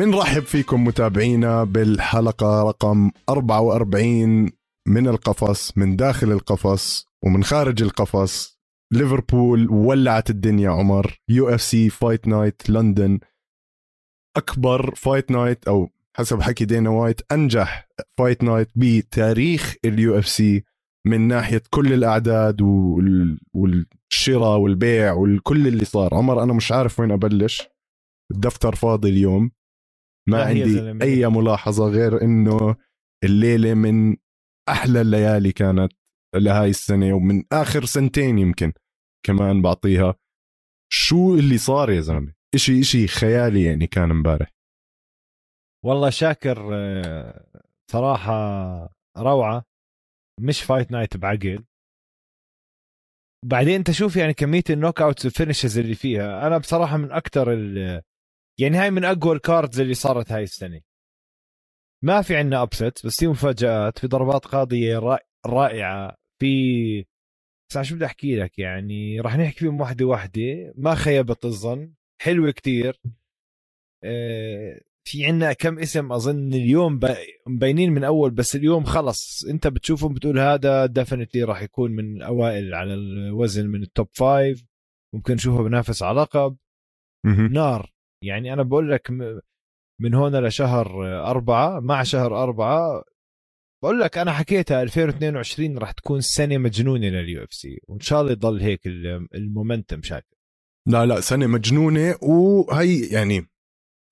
منرحب فيكم متابعينا بالحلقة رقم 44 من القفص من داخل القفص ومن خارج القفص. ليفربول ولعت الدنيا عمر. UFC Fight Night لندن. أكبر fight night أو حسب حكي دينا وايت أنجح fight night بتاريخ ال UFC من ناحية كل الأعداد والشراء والبيع وكل اللي صار. عمر أنا مش عارف وين أبلش. الدفتر فاضي اليوم. ما عندي أي ملاحظة غير إنه الليلة من أحلى الليالي كانت لهاي السنة ومن آخر سنتين يمكن كمان بعطيها. شو اللي صار يا زلمة؟ إشي إشي خيالي يعني كان امبارح. والله شاكر آه، صراحة روعة. مش fight night بعقل. بعدين انت شوف يعني كمية ال knockouts وال finishes اللي فيها. أنا بصراحة من أكثر يعني هاي من أقوى ال cards اللي صارت هاي السنة. ما في عندنا upset بس في مفاجآت في ضربات قاضية رائعة في بس شو بدي أحكي لك؟ يعني راح نحكي فيهم واحدة واحدة. ما خيبت الظن. حلوة كتير. آه، في عنا كم اسم أظن اليوم مبينين من أول بس اليوم خلص. أنت بتشوفهم بتقول هذا definitely راح يكون من الاوائل على الوزن من ال top five ممكن نشوفه بنافس على لقب. نار. يعني أنا بقول لك من هون لشهر أربعة مع شهر أربعة بقول لك أنا حكيتها 2022 راح تكون سنة مجنونة لل UFC وإن شاء الله يضل هيك ال momentum شاكر. لا لا سنة مجنونة وهي يعني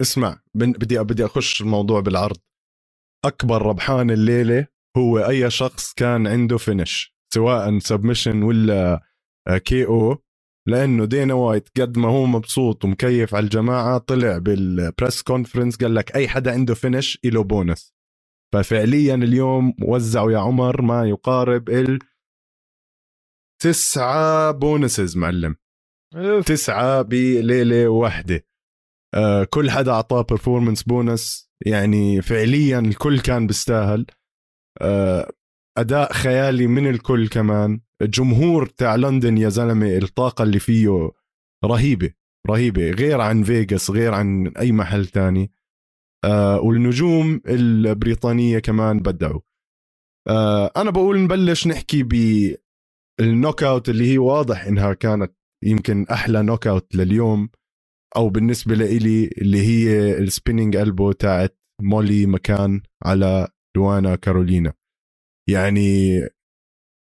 اسمع بدي بدي أخش الموضوع بالعرض. أكبر ربحان الليلة هو أي شخص كان عنده finish سواء submission ولا KO لأنه دينا وايت قد ما هو مبسوط ومكيف على الجماعة طلع بال press conference قال لك أي حدا عنده finish له بونس ففعليا اليوم وزعوا يا عمر ما يقارب ال تسعة bonuses معلم. تسعة بليلة واحدة آه كل حدا أعطاه performance bonus يعني فعليا الكل كان بيستاهل. آه أداء خيالي من الكل كمان. الجمهور تاع لندن يا زلمة الطاقة اللي فيه رهيبة رهيبة غير عن فيغاس غير عن أي محل تاني. آه والنجوم البريطانية كمان بدعوا. آه أنا بقول نبلش نحكي بال knockout اللي هي واضح إنها كانت يمكن أحلى knockout لليوم أو بالنسبة لإلي اللي هي ال spinning elbow تاعت مولي مكان على لوانا كارولينا. يعني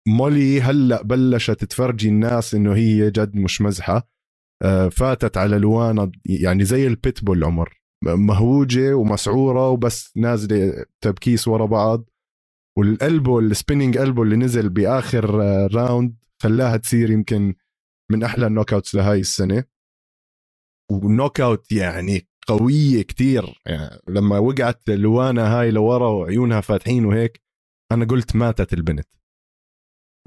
مولي هلأ بلشت تفرجي الناس إنه هي جد مش مزحة. آه، فاتت على لوانا يعني زي البيتبول عمر مهوجه ومسعورة وبس نازلة تبكيس ورا بعض. وال elbow ال spinning elbow اللي نزل بآخر round آه، خلاها تصير يمكن من أحلى ال knockouts لهاي السنة. و knockout يعني قوية كتير. يعني لما وقعت لوانا هاي لورا وعيونها فاتحين وهيك أنا قلت ماتت البنت.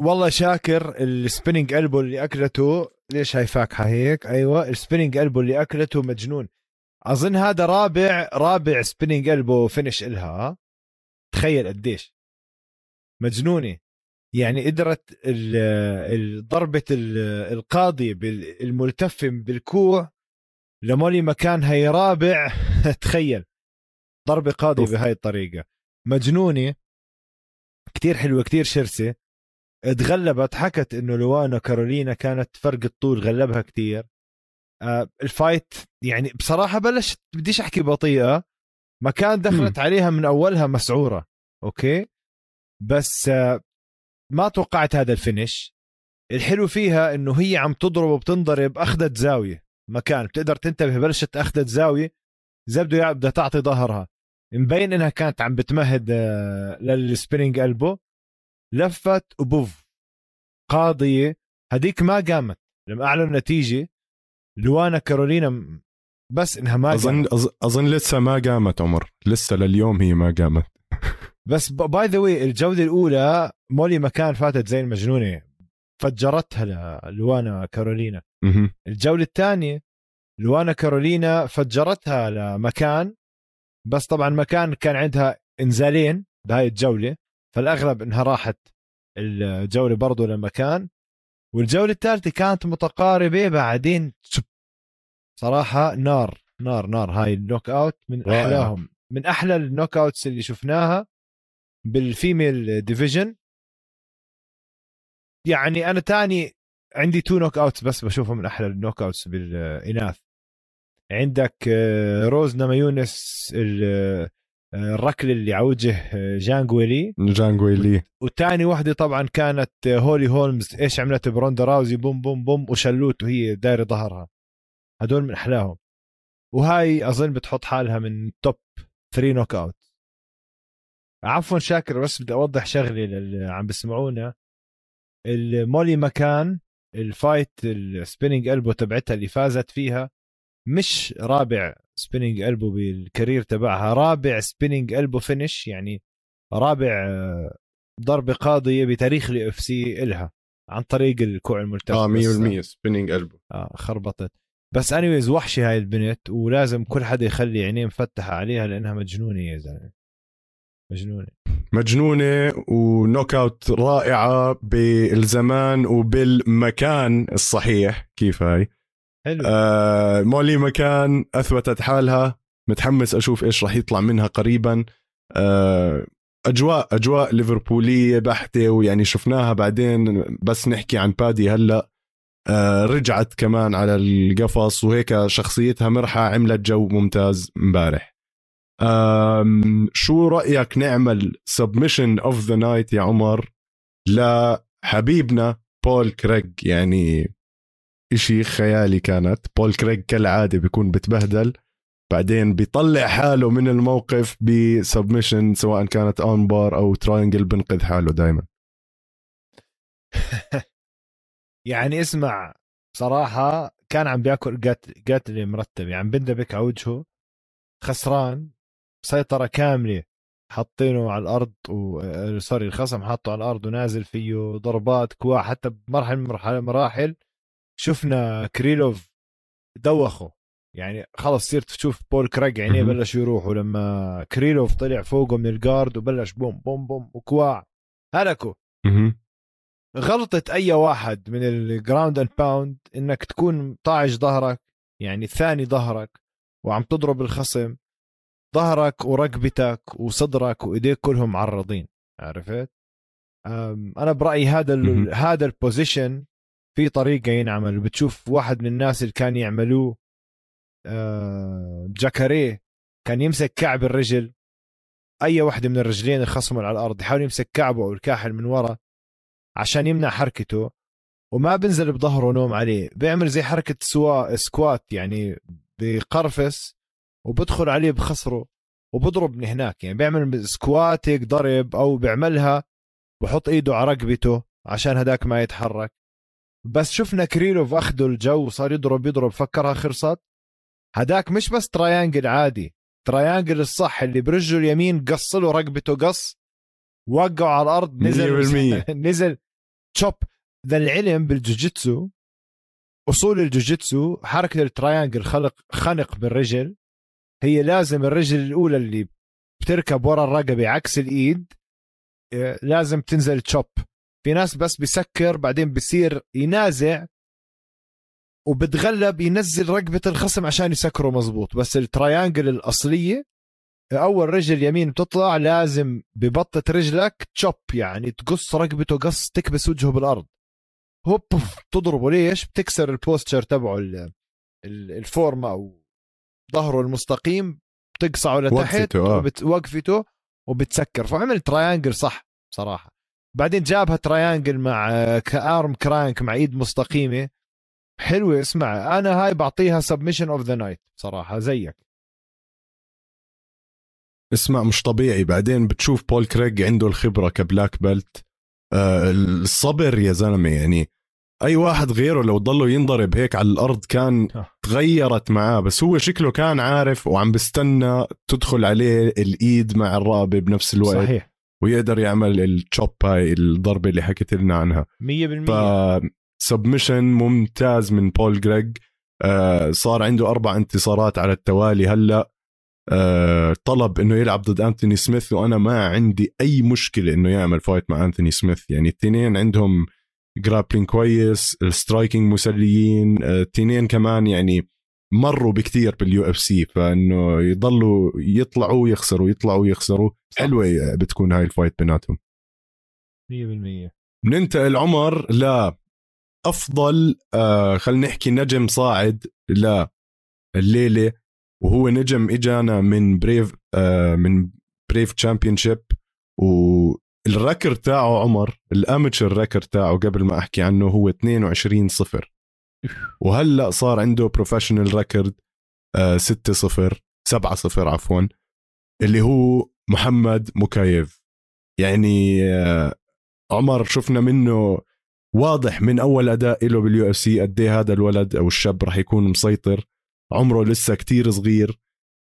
والله شاكر ال spinning elbow اللي أكلته. ليش هاي فاكهة هيك؟ أيوه ال spinning elbow اللي أكلته مجنون. أظن هذا رابع رابع spinning elbow finish إلها. تخيل قديش. مجنونة. يعني قدرت ضربة القاضي الملتفم بالكوع لمولي مكان هي رابع. تخيل. ضربة قاضيه بهاي الطريقة. مجنونة. كتير حلوة كتير شرسة. تغلبت حكت إنه لوانا كارولينا كانت فرق الطول غلبها كتير. آه ال fight يعني بصراحة بلشت بديش أحكي بطيئة مكان دخلت م. عليها من أولها مسعورة okay؟ بس آه ما توقعت هذا ال finish. الحلو فيها إنه هي عم تضرب وبتنضرب أخذت زاوية مكان. بتقدر تنتبه بلشت أخذت زاوية زبدة بدها تعطي ظهرها. مبين إنها كانت عم بتمهد آه، لل spinning elbow. لفت وبوف. قاضية هديك ما قامت. لما اعلنوا النتيجه لوانا كارولينا بس إنها ما اظن قامت. أظن لسه ما قامت عمر. لسه لليوم هي ما قامت. بس by the way الجوله الأولى مولي مكان فاتت زي المجنونه فجرتها لوانا كارولينا. الجولة الثانية لوانا كارولينا فجرتها لمكان. بس طبعا مكان كان عندها إنزالين بهاي الجولة. فالأغلب إنها راحت الجولة برضه لمكان والجولة الثالثة كانت متقاربة بعدين صراحة نار نار نار. هاي ال knock out من. أحلاهم. من أحلى ال knock outs اللي شفناها بال female division يعني أنا تاني عندي two knock outs بس بشوفهم من أحلى ال knock outs بالإناث. عندك آه، روز نمايونس آه، الركل اللي عوجه آه، جانج ويلي جانج ويلي وتاني وحدة طبعا كانت هولي هولمز. إيش عملت بروندا راوزي بوم بوم بوم وشلوت وهي دايرة ظهرها. هدول من أحلاهم. وهاي أظن بتحط حالها من top 3 knock out عفوا شاكر بس بدي أوضح شغله اللي عم بسمعونا. المولي مكان ال fight ال spinning elbow تبعتها اللي فازت فيها مش رابع spinning elbow بال career تبعها رابع spinning elbow finish يعني رابع آه، ضربة قاضية بتاريخ ال UFC إلها عن طريق الكوع الملتف آه 100% spinning elbow آه خربطت. بس anyways وحشه هاي البنت ولازم كل حدا يخلي عينيه مفتحة عليها لأنها مجنونة يا زلمة. مجنونة. مجنونة و knock out رائعة بالزمان وبالمكان الصحيح. كيف هاي؟ حلو. آه مولي مكان أثبتت حالها متحمس أشوف إيش راح يطلع منها قريبا. آه أجواء أجواء ليفربولية بحتة ويعني شفناها بعدين بس نحكي عن بادي هلأ. آه رجعت كمان على القفص وهيك شخصيتها مرحة عملت جو ممتاز امبارح شو رأيك نعمل submission of the night يا عمر لحبيبنا بول كريج يعني إشي خيالي كانت. بول كريج كالعادة بيكون بتبهدل. بعدين بيطلع حاله من الموقف ب submission سواء كانت arm bar أو triangle بنقذ حاله دائما يعني اسمع صراحة كان عم بياكل قاتل مرتب يعني بندبك على وجهه خسران سيطرة كاملة. حاطينه على الأرض و sorry الخصم حاطه على الأرض ونازل فيه ضربات كواع حتى بمرحلة من مراحل شفنا كريلوف دوخه. يعني خلص صرت تشوف بول كريج عينيه بلش يروحوا لما كريلوف طلع فوقه من ال guard وبلش بوم بوم بوم وكواع. هلكوا. غلطة أي واحد من ال ground and pound إنك تكون طاعج ظهرك يعني ثاني ظهرك وعم تضرب الخصم ظهرك وركبتك وصدرك وإيديك كلهم معرضين. عرفت؟ أنا برأيي هذا هذا ال position في طريقة ينعمل. بتشوف واحد من الناس اللي كان يعملوه آه، جاكاريه كان يمسك كعب الرجل. أي وحده من الرجلين الخصم على الأرض يحاول يمسك كعبه أو الكاحل من ورا عشان يمنع حركته. وما بنزل بظهره نوم عليه. بيعمل زي حركة سوا squat يعني بقرفس وبدخل عليه بخصره وبضرب من هناك. يعني بيعمل squat هيك ضرب أو بيعملها بحط إيده على رقبته عشان هداك ما يتحرك. بس شفنا كريلوف أخذوا الجو وصار يضرب يضرب. فكرها خلصت هداك مش بس triangle عادي. triangle الصح اللي برجله اليمين قص له رقبته قص وقعوا على الأرض نزل نزل chop هذا العلم بالجوجيتسو. أصول الجوجيتسو حركة ال triangle خلق خنق بالرجل. هي لازم الرجل الأولى اللي بتركب ورا الرقبة عكس الإيد آه، لازم تنزل chop في ناس بس بسكر بعدين بصير ينازع وبتغلب ينزل رقبة الخصم عشان يسكره مزبوط بس ال triangle الأصلية أول رجل يمين بتطلع لازم ببطة رجلك chop يعني تقص رقبته قص تكبس وجهه بالأرض. هوب تضربه ليش؟ بتكسر ال posture تبعه الفورمة أو ظهره المستقيم بتقصعه لتحت وقفته آه. وبتسكر. فعمل triangle صح بصراحة بعدين جابها triangle مع ك arm crank مع إيد مستقيمة. حلوة اسمع أنا هاي بعطيها submission of the night صراحة زيك. اسمع مش طبيعي. بعدين بتشوف بول كريج عنده الخبرة ك black belt آه الصبر يا زلمة يعني أي واحد غيره لو ضله ينضرب هيك على الأرض كان آه. تغيرت معاه بس هو شكله كان عارف وعم بستنى تدخل عليه الإيد مع الرقبة بنفس الوقت. صحيح. ويقدر يعمل ال chop هاي الضربة اللي حكيت لنا عنها. 100% ف submission ممتاز من بول كريج آه صار عنده أربع انتصارات على التوالي هلأ. آه طلب إنه يلعب ضد انتوني سميث وأنا ما عندي أي مشكلة إنه يعمل fight مع انتوني سميث يعني الاثنين عندهم grappling كويس ال striking مسليين. الاثنين آه كمان يعني مروا بكتير بال UFC فإنه يضلوا يطلعوا يخسروا يطلعوا يخسروا حلوة بتكون هاي ال fight بيناتهم. 100% بننتقل عمر ل أفضل آه خلينا نحكي نجم صاعد لا. الليلة وهو نجم إجانا من بريف آه من بريف championship وال record تاعه عمر ال amateur record تاعه قبل ما أحكي عنه هو 22 صفر. وهلأ صار عنده professional record 6 0 7 0 عفوا. اللي هو محمد مكاييف. يعني آه عمر شفنا منه واضح من أول أداء له بال UFC قد إيه هذا الولد أو الشاب راح يكون مسيطر. عمره لسه كتير صغير.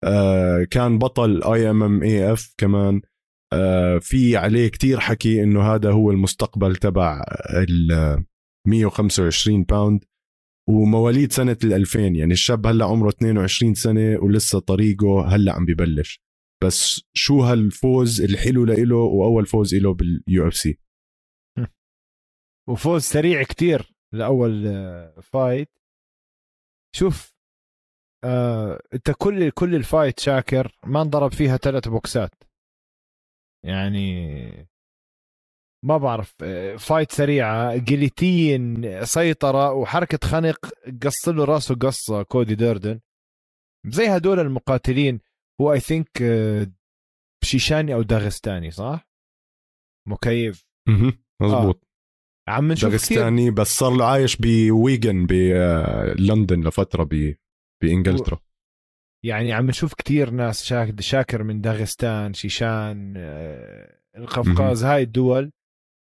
آه كان بطل اي ام ام اي اف كمان. آه في عليه كتير حكي إنه هذا هو المستقبل تبع ال 125 pound ومواليد سنة ال 2000 يعني الشاب هلأ عمره 22 سنة ولسه طريقه هلأ عم ببلش. بس شو هالفوز الحلو لإله وأول فوز له بال UFC؟ وفوز سريع كتير لأول fight شوف آه، أنت كل كل ال fight شاكر ما انضرب فيها ثلاث بوكسات. يعني ما بعرف آه، فايت سريعة جليتين سيطرة وحركة خنق قص له راسه قصة كودي ديردن. زي هدول المقاتلين. هو اي ثينك شيشاني أو داغستاني صح؟ مكيف. مزبوط آه. عم نشوف داغستاني بس صار له عايش بويجن بلندن لفترة ب... بانجلترا و... يعني عم نشوف كتير ناس شاك... شاكر من داغستان شيشان آه، القفقاز هاي الدول.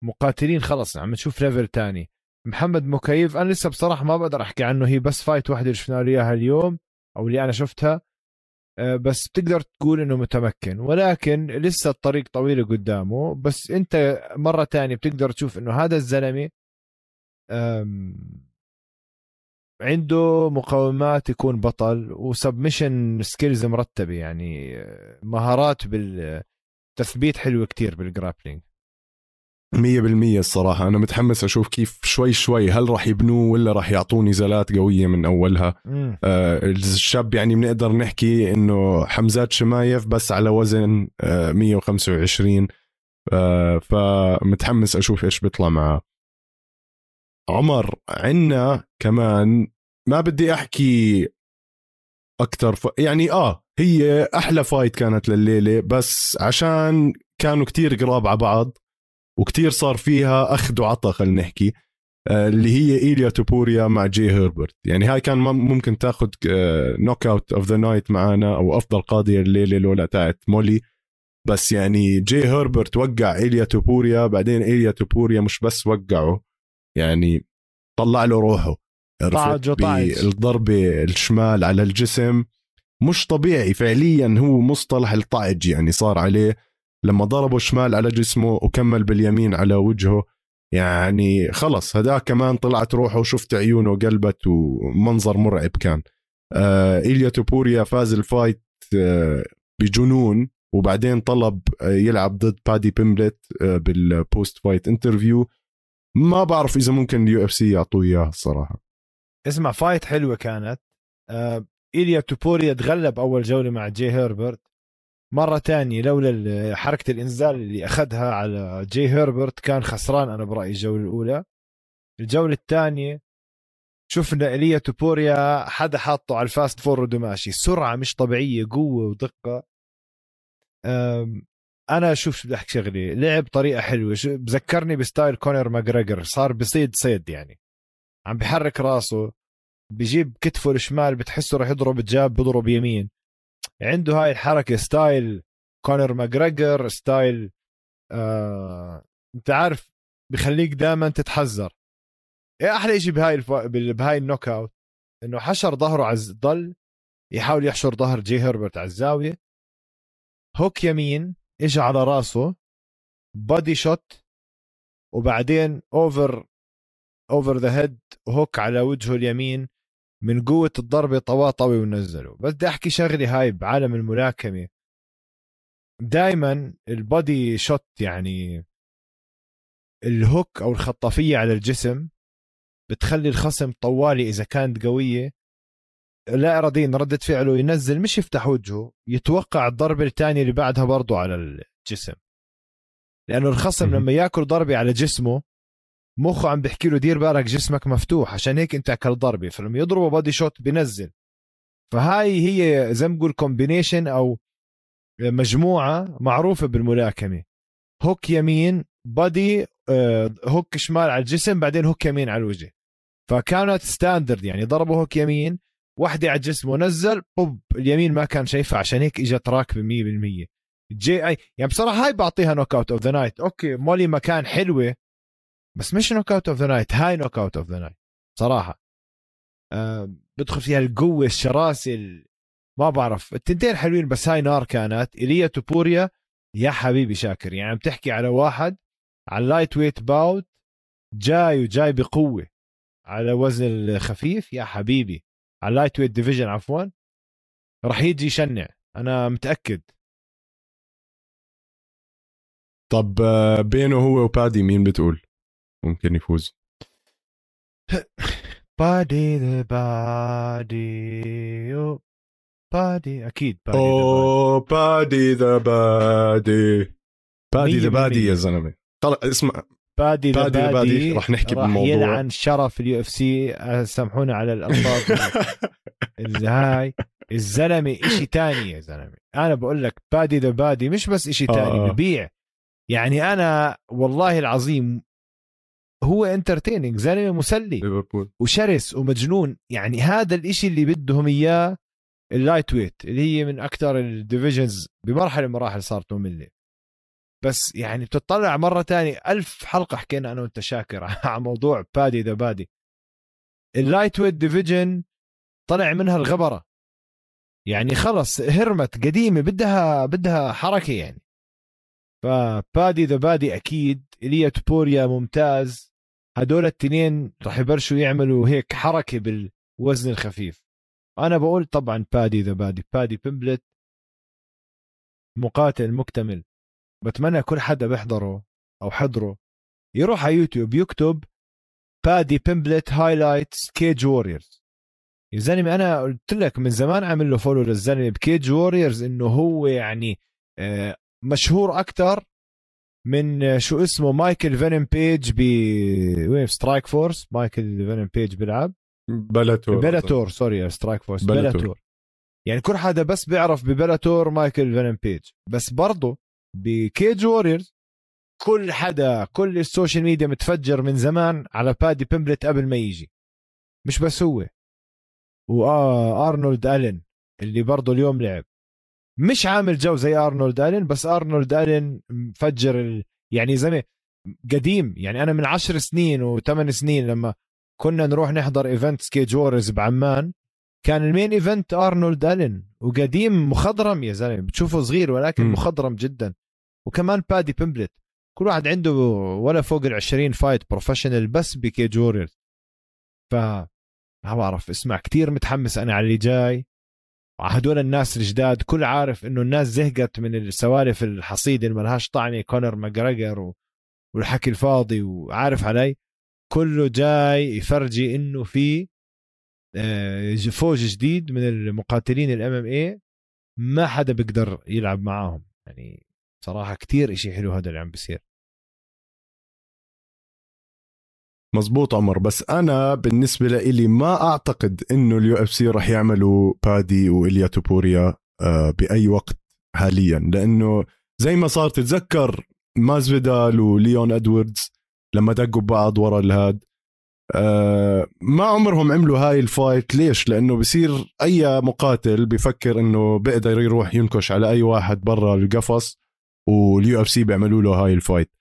مقاتلين خلص عم نشوف level تاني. محمد مكاييف أنا لسه بصراحة ما بقدر أحكي عنه هي بس fight واحدة اللي شفنا له إياها اليوم أو اللي أنا شفتها. آه، بس بتقدر تقول إنه متمكن. ولكن لسه الطريق طويل قدامه. بس أنت مرة تانية بتقدر تشوف إنه هذا الزلمة عنده مقومات يكون بطل و submission skills مرتبة يعني آه، مهارات بالتثبيت حلوة كتير بال grappling مية بالمية الصراحة. أنا متحمس أشوف كيف شوي شوي هل راح يبنوه ولا راح يعطوه نزالات قوية من أولها. آه الشاب يعني بنقدر نحكي إنه حمزات شمايف بس على وزن آه 125 آه فمتحمس أشوف إيش بيطلع معه عمر عنا كمان ما بدي أحكي أكثر ف... يعني آه هي أحلى فايت كانت لليلة بس عشان كانوا كتير قراب على بعض. وكتير صار فيها أخذ وعطى خلينا نحكي. آه، اللي هي إيليا توبوريا مع جي هيربرت. يعني هاي كان ممكن تاخذ knockout of the night معنا أو أفضل قاضية الليلة لولا تاعت مولي. بس يعني جي هيربرت وقع إيليا توبوريا بعدين إيليا توبوريا مش بس وقعه يعني طلع له روحه. طعج الضربه الشمال على الجسم. مش طبيعي فعليا هو مصطلح الطعج يعني صار عليه. لما ضربه شمال على جسمه وكمل باليمين على وجهه يعني خلص هذا كمان طلعت روحه وشفت عيونه قلبت ومنظر مرعب كان. آه إيليا توبوريا فاز ال fight آه بجنون وبعدين طلب آه يلعب ضد بادي بيمبلت آه بال post fight interview ما بعرف إذا ممكن ال UFC يعطوه اياه الصراحة. اسمع fight حلوة كانت. آه إيليا توبوريا تغلب أول جولة مع جي هيربرت مرة تانية لولا حركة الإنزال اللي أخذها على جي هيربرت كان خسران أنا برأيي الجولة الأولى. الجولة الثانية شفنا إيليا توبوريا حدا حاطه على ال fast forward وماشي سرعة مش طبيعية قوة ودقة. أنا شوف شو بدي أحكي شغلة لعب طريقة حلوة. بذكرني ب style كونر ماجريجر صار بصيد صيد يعني. عم بحرك راسه بجيب كتفه الشمال بتحسه رح يضرب jab بضرب يمين. عنده هاي الحركة style كونر ماجريجر style آه انت عارف بخليك دائما تتحذر. إيه أحلى شيء بهاي الف... بهاي ال knockout؟ إنه حشر ظهره على ضل يحاول يحشر ظهر جي هربرت على الزاوية. hook يمين اجى على راسه body shot وبعدين over over the head hook على وجهه اليمين. من قوة الضربه طوى طوي ونزله بس بدي أحكي شغلة هاي بعالم الملاكمة. دائما ال body shot يعني ال hook أو الخطافية على الجسم بتخلي الخصم طوالي إذا كانت قوية. لا اراديا ردة فعله ينزل مش يفتح وجهه يتوقع الضربة الثانية اللي بعدها برضه على الجسم. لأنه الخصم لما يأكل ضربة على جسمه مخه عم بيحكي له دير بالك جسمك مفتوح عشان هيك انت أكل ضربة فلما يضربه body shot بينزل فهاي هي زي ما بقول combination أو مجموعة معروفة بالملاكمة. hook يمين body آه، hook شمال على الجسم بعدين hook يمين على الوجه. فكانت standard يعني ضربه hook يمين واحدة على الجسم ونزل بوب اليمين ما كان شايفها عشان هيك اجت راكبة 100% جي اي يعني بصراحة هاي بعطيها knockout of the night okay مولي مكان حلوة بس مش knockout of the night هاي knockout of the night صراحة. أه بدخل فيها القوة الشراسة ما بعرف. التنتين حلوين بس هاي نار كانت. ايليا توبوريا يا حبيبي شاكر. يعني عم تحكي على واحد على ال lightweight bout جاي وجاي بقوة. على وزن الخفيف يا حبيبي. على ال lightweight division عفوا. راح يجي يشنع. أنا متأكد. طب آه، بينه هو وبادي مين بتقول؟ ممكن يفوز. Paddy the Baddy Paddy أكيد بادي اوه Paddy the Baddy Paddy the Baddy يا زلمة. طلع اسمع. Paddy the Baddy, بادي رح نحكي راح بالموضوع. يلعن شرف ال UFC سامحونا على الالفاظ هاي. الزلمة إشي تاني يا زلمة. أنا بقول لك Paddy the Baddy مش بس إشي تاني آه. ببيع يعني أنا والله العظيم هو entertaining زلمة مسلي. ليفربول. وشرس ومجنون. يعني هذا الإشي اللي بدهم إياه ال lightweight اللي هي من أكثر ال divisions بمرحلة من المراحل صارت مملة. بس يعني بتطلع مرة تانية ألف حلقة حكينا أنا وأنت شاكر عن موضوع Paddy the Baddy. ال lightweight division طلع منها الغبرة. يعني خلص هرمت قديمة بدها بدها حركة يعني. ف Paddy the Baddy أكيد اليا تبوريا ممتاز. هدول التنين راح يبلشوا يعملوا هيك حركة بالوزن الخفيف. أنا بقول طبعا Paddy the Baddy بادي بيمبلت مقاتل مكتمل. بتمنى كل حدا بيحضره أو حضره. يروح على يوتيوب يكتب بادي بيمبلت highlights Cage Warriors. يا زلمة أنا قلت لك من زمان عامل له follow للزلمة ب Cage Warriors إنه هو يعني آه، مشهور أكثر من شو اسمه مايكل فينم بيج ب وين؟ Strikeforce مايكل فينم بيج بيلعب. Bellator Bellator sorry Strikeforce Bellator يعني كل حدا بس بيعرف ب Bellator مايكل فينم بيج. بس برضه ب Cage Warriors كل حدا كل ال social media متفجر من زمان على بادي بيمبلت قبل ما يجي. مش بس هو. وارنولد الين اللي برضه اليوم لعب. مش عامل جو زي أرنولد الين بس أرنولد الين مفجر ال... يعني زلمه قديم يعني أنا من عشر سنين وثمان سنين لما كنا نروح نحضر events Cage Warriors بعمان كان ال main event أرنولد الين وقديم مخضرم يا زلمة بتشوفه صغير ولكن م. مخضرم جدا. وكمان بادي بيمبلت. كل واحد عنده ولا فوق ال 20 fight professional بس ب Cage Warriors. ف ما بعرف اسمع كتير متحمس أنا على اللي جاي. هدول الناس الجداد كل عارف إنه الناس زهقت من السوالف الحصيدة اللي ملهاش طعنه كونر ماجريجر والحكي الفاضي وعارف علي. كله جاي يفرجي إنه في آه، فوج جديد من المقاتلين ال MMA ما حدا بيقدر يلعب معاهم. يعني صراحة كتير إشي حلو هذا اللي عم بيصير. مزبوط عمر بس أنا بالنسبة لي ما أعتقد إنه ال UFC راح يعملوا بادي واليا توبوريا آه، بأي وقت حاليا لأنه زي ما صار تتذكر مازفيدال وليون إدواردز لما دقوا بعض ورا الهاد آه ما عمرهم عملوا هاي ال fight. ليش؟ لأنه بصير أي مقاتل بفكر إنه بيقدر يروح ينكش على أي واحد برا القفص وال UFC بيعملوا له هاي ال fight.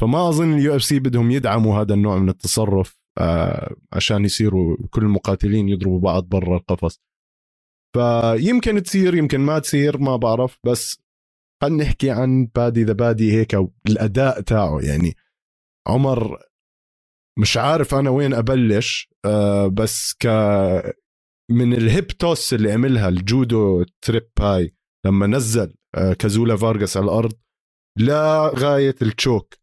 فما أظن ال UFC بدهم يدعموا هذا النوع من التصرف آه عشان يصيروا كل المقاتلين يضربوا بعض برا القفص. فيمكن تصير يمكن ما تصير ما بعرف بس خلينا نحكي عن Paddy the Baddy هيك الأداء تاعه. يعني عمر مش عارف أنا وين أبلش آه بس ك من ال hip toss اللي عملها الجودو trip هاي لما نزل آه كازولا فارغاس على الأرض لغاية ال choke.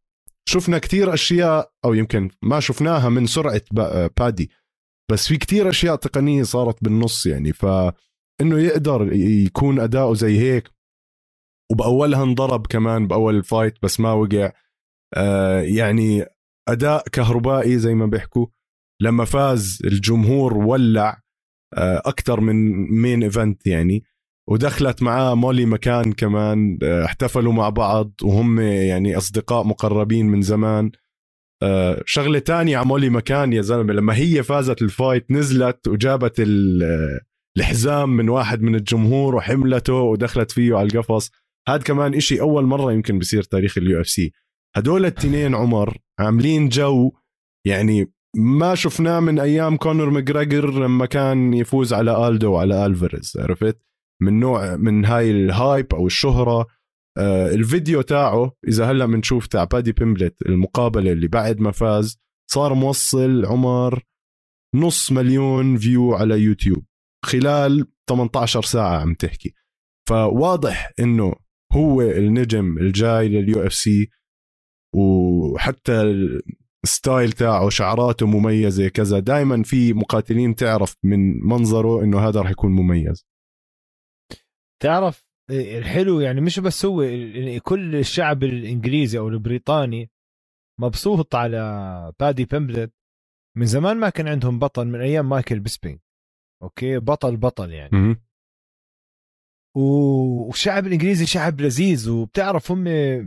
شفنا كتير أشياء أو يمكن ما شفناها من سرعة بادي. بس في كتير أشياء تقنية صارت بالنص يعني. فإنه يقدر يكون أداؤه زي هيك. وبأولها انضرب كمان بأول ال fight بس ما وقع. آه يعني أداء كهربائي زي ما بيحكوا. لما فاز الجمهور ولع آه أكثر من main event يعني. ودخلت معاه مولي مكان كمان آه، احتفلوا مع بعض وهم يعني أصدقاء مقربين من زمان. آه، شغلة تانية على مولي مكان يا زلمة لما هي فازت ال fight نزلت وجابت الحزام من واحد من الجمهور وحملته ودخلت فيه على القفص. هذا كمان إشي أول مرة يمكن بصير تاريخ ال UFC. هدول التنين عمر عاملين جو يعني ما شفناه من أيام كونر ماجريجر لما كان يفوز على ألدو وعلى ألفاريز عرفت؟ من نوع من هاي ال hype أو الشهرة. آه الفيديو تاعه إذا هلأ بنشوف تاع بادي بيمبلت المقابلة اللي بعد ما فاز صار موصل عمر نص مليون view على يوتيوب خلال 18 ساعة عم تحكي. فواضح إنه هو النجم الجاي لل UFC وحتى الستايل تاعه شعراته مميزة كذا. دائما في مقاتلين تعرف من منظره إنه هذا راح يكون مميز. تعرف الحلو يعني مش بس هو كل الشعب الإنجليزي أو البريطاني مبسوط على بادي بيمبلت. من زمان ما كان عندهم بطل من أيام مايكل بيسبينج okay؟ بطل بطل يعني. والشعب الإنجليزي شعب لذيذ وبتعرف هم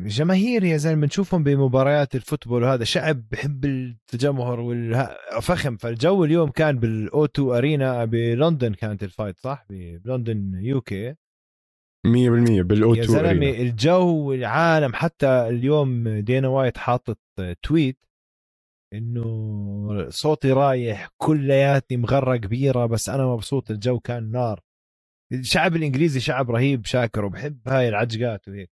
جماهير يا زلمة بنشوفهم بمباريات ال football وهذا شعب بحب التجمهر والفخم فالجو اليوم كان بال O2 Arena بلندن كانت ال fight صح؟ بلندن UK. 100% بال O2 يا زلمة الجو العالم حتى اليوم دانا وايت حاطط tweet إنه صوتي رايح كلياتي مغرة كبيرة بس أنا مبسوط الجو كان نار. الشعب الإنجليزي شعب رهيب شاكر وبحب هاي العجقات وهيك.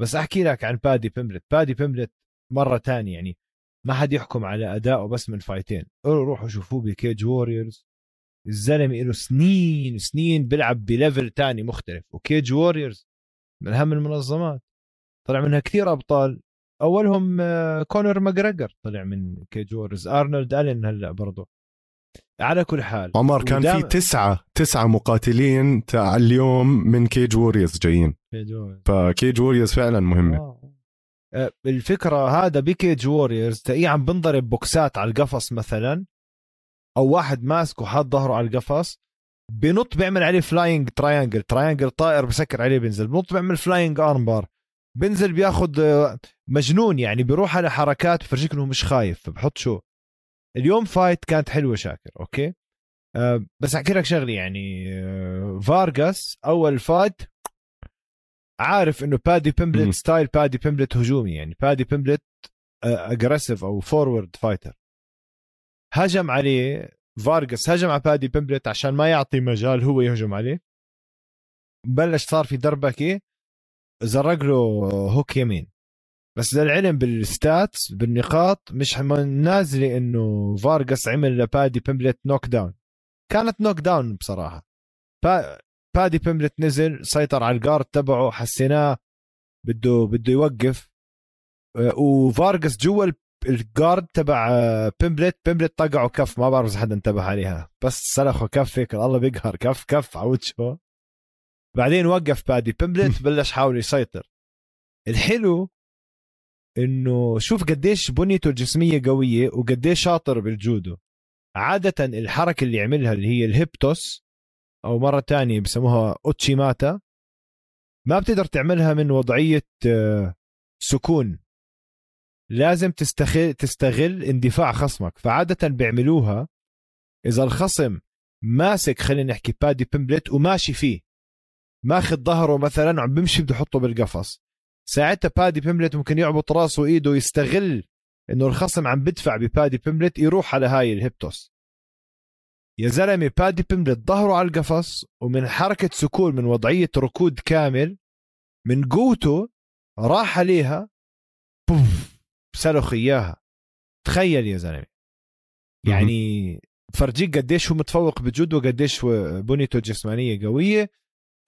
بس أحكي لك عن بادي بيمبلت. بادي بيمبلت مرة تانية يعني ما حد يحكم على أدائه بس من فايتين. روحوا شوفوه ب Cage Warriors الزلمة له سنين سنين بيلعب ب level تاني مختلف. و Cage Warriors من أهم المنظمات. طلع منها كثير أبطال. أولهم آه، كونر ماجريجر طلع من Cage Warriors. أرنولد ألين هلأ برضه على كل حال عمر كان ودام... في تسعة تسعة مقاتلين تاع اليوم من Cage Warriors جايين. ف Cage Warriors فعلا مهمة. آه. آه. الفكرة هذا ب Cage Warriors تلاقيه عم بنضرب بوكسات على القفص مثلا. أو واحد ماسكه حاط ظهره على القفص بنط بيعمل عليه flying triangle triangle طائر بسكر عليه بينزل بنط بيعمل flying armbar بنزل بياخذ آه، مجنون يعني بيروح على حركات بفرجيك إنه مش خايف بحط شو؟ اليوم fight كانت حلوة شاكر okay؟ أه بس أحكي لك شغلة يعني أه فارغاس أول fight عارف إنه بادي بيمبلت style بادي بيمبلت هجومي يعني بادي بيمبلت aggressive أو forward fighter هجم عليه فارغاس هجم على بادي بيمبلت عشان ما يعطي مجال هو يهجم عليه. بلش صار في دربكه زرق له hook يمين. بس للعلم بال stats بالنقاط مش نازلة إنه فارغاس عمل لبادي بيمبلت knockdown كانت knockdown بصراحة. با بادي بيمبلت نزل سيطر على ال guard تبعه حسيناه بده بده يوقف. آه، وفارغاس جوا ال guard تبع بيمبلت بيمبلت طقعه كف ما بعرف إذا حدا انتبه عليها. بس سلخه كف هيك الله بيقهر كف كف على وجهه بعدين وقف بادي بيمبلت بلش حاول يسيطر. الحلو إنه شوف قديش بنيته الجسميه قوية وقديش شاطر بالجودو. عادة الحركة اللي يعملها اللي هي ال hip toss أو مرة تانية بسموها أوتشيماتا ما بتقدر تعملها من وضعية آه، سكون. لازم تستغل تستغل اندفاع خصمك. فعادة بيعملوها إذا الخصم ماسك خلينا نحكي بادي بيمبلت وماشي فيه. ماخذ ظهره مثلا وعم بيمشي بده يحطه بالقفص. ساعتها بادي بيمبلت ممكن يعبط راسه وإيده ويستغل إنه الخصم عم بدفع ببادي بيمبلت يروح على هاي ال hip toss يا زلمة بادي بيمبلت ظهره على القفص ومن حركة سكون من وضعية ركود كامل من قوته راح عليها بوف! سلخ إياها. تخيل يا زلمة. يعني فرجيك قديش هو متفوق بجود وقديش بنيته الجسمانيه قوية.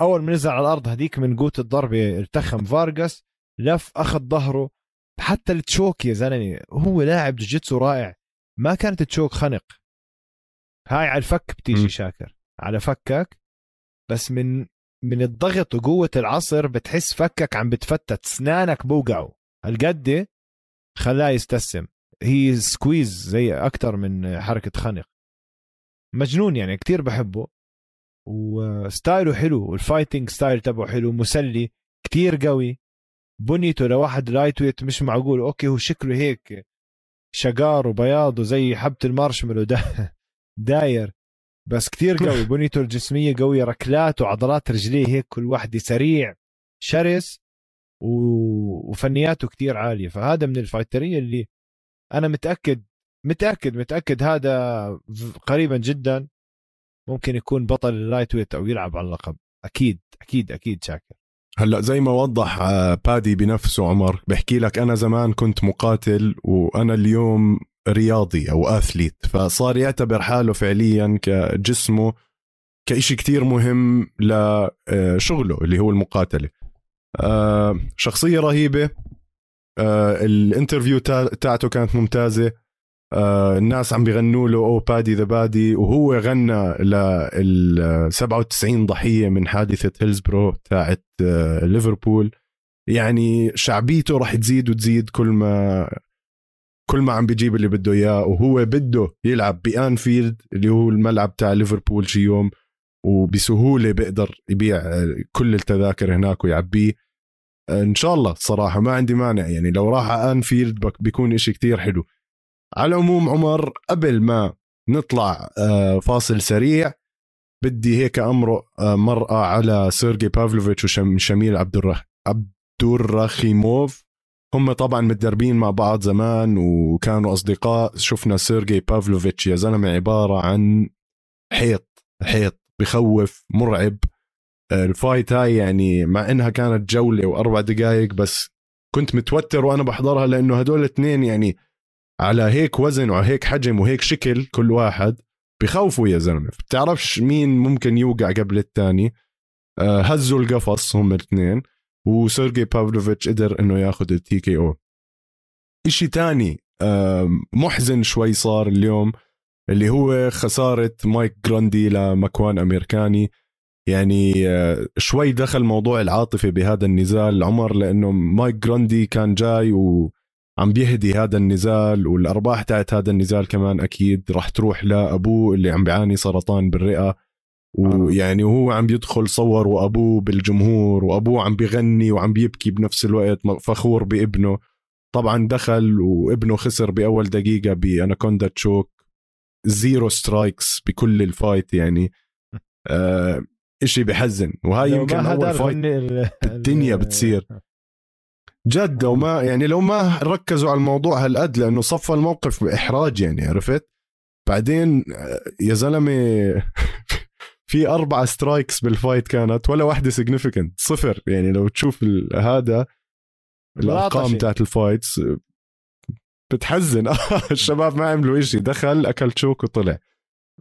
أول ما نزل على الأرض هذيك من قوه الضربه التخم فارغاس لف أخذ ظهره. حتى التشوك يا زلمة هو لاعب جوجيتسو رائع. ما كانت تشوك خنق. هاي على الفك بتيجي. شاكر. على فكك. بس من من الضغط وقوة العصر بتحس فكك عم بتفتت. اسنانك بوقعوا. هالقد خلاه يستسم هي squeeze زي أكثر من حركة خنق مجنون يعني كتير بحبه. وستايله حلو وال fighting style تبعه حلو مسلي كتير قوي. بنيته لواحد lightweight مش معقول. okay هو شكله هيك شقار وبياض وزي حبة المارشميلو دا داير. بس كتير قوي. بنيته الجسمية قوية ركلات وعضلات رجليه هيك كل واحدة سريع. شرس. وفنياته كتير عالية. فهذا من الفايترية اللي أنا متأكد متأكد متأكد هذا قريبا جدا ممكن يكون بطل ال lightweight أو يلعب على اللقب. أكيد أكيد أكيد شاكر. هلأ زي ما وضح آه، بادي بنفسه عمر بحكي لك أنا زمان كنت مقاتل وأنا اليوم رياضي أو athlete. فصار يعتبر حاله فعليا كجسمه كإشي كتير مهم لشغله آه، اللي هو المقاتلة. آه، شخصية رهيبة. ال interview تاعته كانت ممتازة. آه الناس عم بيغنوا له أو Paddy the Baddy وهو غنى لل 97 ضحية من حادثة هيلزبرو تاعت آه ليفربول يعني شعبيته راح تزيد وتزيد كل ما كل ما عم بيجيب اللي بده إياه. وهو بده يلعب بأنفيلد اللي هو الملعب تاع ليفربول شي يوم. وبسهولة بيقدر يبيع آه، كل التذاكر هناك ويعبيه. آه، إن شاء الله صراحة ما عندي مانع يعني لو راح انفيلد بيكون إشي كتير حلو. على العموم عمر قبل ما نطلع آه، فاصل سريع بدي هيك أمرق مرقة على سيرجي بافلوفيتش وشميل عبد الرح عبد الرخيموف هم طبعا متدربين مع بعض زمان وكانوا أصدقاء. شفنا سيرجي بافلوفيتش يا زلمة عبارة عن حيط حيط بخوف مرعب. ال fight هاي يعني مع إنها كانت جولة وأربع دقائق بس كنت متوتر وأنا بحضرها لأنه هدول الاثنين يعني على هيك وزن وعلى هيك حجم وهيك شكل كل واحد بخوفوا يا زلمة. بتعرفش مين ممكن يوقع قبل الثاني؟ آه، هزوا القفص هم الاثنين وسيرجي بافلوفيتش قدر إنه ياخذ ال TKO شيء ثاني محزن شوي صار اليوم اللي هو خسارة مايك جراندي لمكوان أميرخاني. يعني آه، شوي دخل موضوع العاطفة بهذا النزال عمر لأنه مايك جراندي كان جاي و عم بيهدي هذا النزال والأرباح تاعت هذا النزال كمان أكيد راح تروح لأبوه اللي عم بيعاني سرطان بالرئة. ويعني وهو عم يدخل صور وأبوه بالجمهور وأبوه عم بيغني وعم بيبكي بنفس الوقت فخور بابنه. طبعا دخل وابنه خسر بأول دقيقة ب anaconda choke. zero strikes بكل ال fight يعني. إشي بحزن. وهاي يمكن أول fight الدنيا بتصير. جد وما يعني لو ما ركزوا على الموضوع هالقد لأنه صفى الموقف بإحراج يعني عرفت؟ بعدين يا زلمة في أربع strikes بال fight كانت ولا واحدة significant صفر. يعني لو تشوف هذا الأرقام تاعت ال fights بتحزن. الشباب ما عملوا إشي دخل أكل choke وطلع.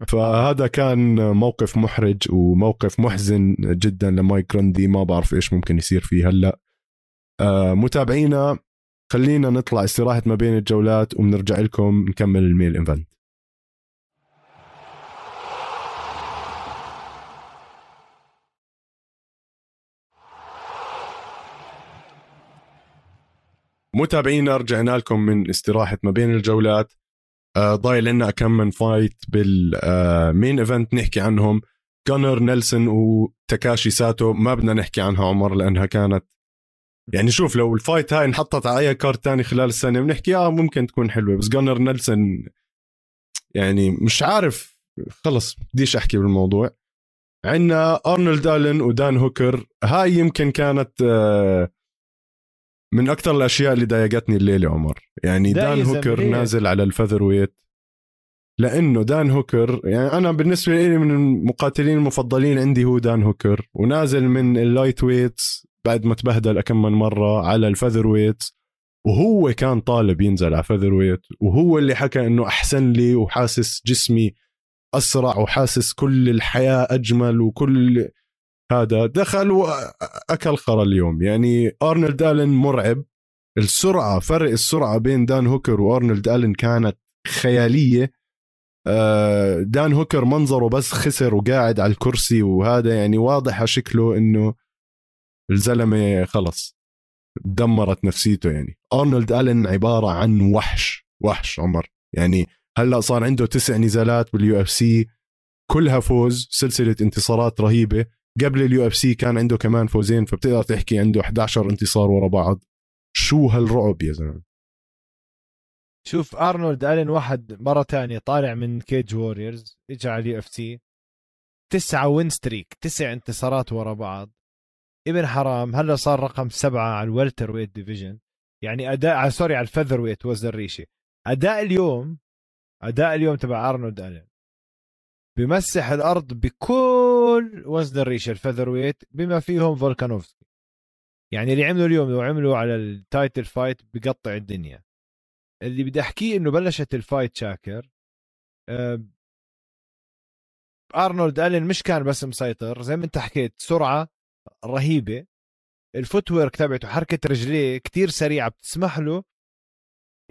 فهذا كان موقف محرج وموقف محزن جدا لمايك جراندي ما بعرف إيش ممكن يصير فيه هلأ. آه، متابعينا خلينا نطلع استراحة ما بين الجولات وبنرجع لكم نكمل ال main event متابعينا رجعنا لكم من استراحة ما بين الجولات. ضايل لنا كم من fight بال main event نحكي عنهم. جونر نيلسون وتاكاشي ساتو ما بدنا نحكي عنها عمر لأنها كانت يعني شوف لو ال fight هاي انحطت على أي card تاني خلال السنة بنحكي آه ممكن تكون حلوة. بس جونر نيلسون يعني مش عارف. خلص بديش أحكي بالموضوع. عندنا ارنولد الن ودان هوكر هاي يمكن كانت آه، من أكثر الأشياء اللي ضايقتني الليلة عمر. يعني دان هوكر نازل على ال featherweight لأنه دان هوكر يعني أنا بالنسبة لي من المقاتلين المفضلين عندي هو دان هوكر. ونازل من ال lightweights بعد ما تبهدل كم من مرة على ال featherweight وهو كان طالب ينزل على فذر ويت وهو اللي حكى إنه أحسن لي وحاسس جسمي أسرع وحاسس كل الحياة أجمل وكل هذا دخل وأكل خرا اليوم. يعني أرنولد آلن مرعب. السرعة فرق السرعة بين دان هوكر وأرنولد آلن كانت خيالية. آه، دان هوكر منظره بس خسر وقاعد على الكرسي وهذا يعني واضح شكله إنه الزلمة خلص. دمرت نفسيته يعني. أرنولد آلن عبارة عن وحش وحش عمر. يعني هلأ صار عنده تسع نزالات بال UFC كلها فوز سلسلة انتصارات رهيبة. قبل ال UFC كان عنده كمان فوزين فبتقدر تحكي عنده 11 انتصار ورا بعض. شو هالرعب يا زلمة؟ شوف أرنولد ألين واحد مرة تانية طالع من Cage Warriors اجى على ال UFC. تسعة win streak تسع انتصارات ورا بعض. ابن حرام هلا صار رقم سبعة على ال welterweight division. يعني أداء على sorry على ال featherweight وزن الريشه أداء اليوم أداء اليوم تبع أرنولد ألين. بمسح الأرض بكل وزن الريشه ال featherweight بما فيهم فولكانوفسكي. يعني اللي عملوا اليوم لو عملوا على ال title fight بقطع الدنيا. اللي بدي أحكيه إنه بلشت ال fight شاكر. أه أرنولد ألين مش كان بس مسيطر زي ما أنت حكيت سرعة رهيبة. الفوتورك تبعته حركة رجليه كتير سريعة بتسمح له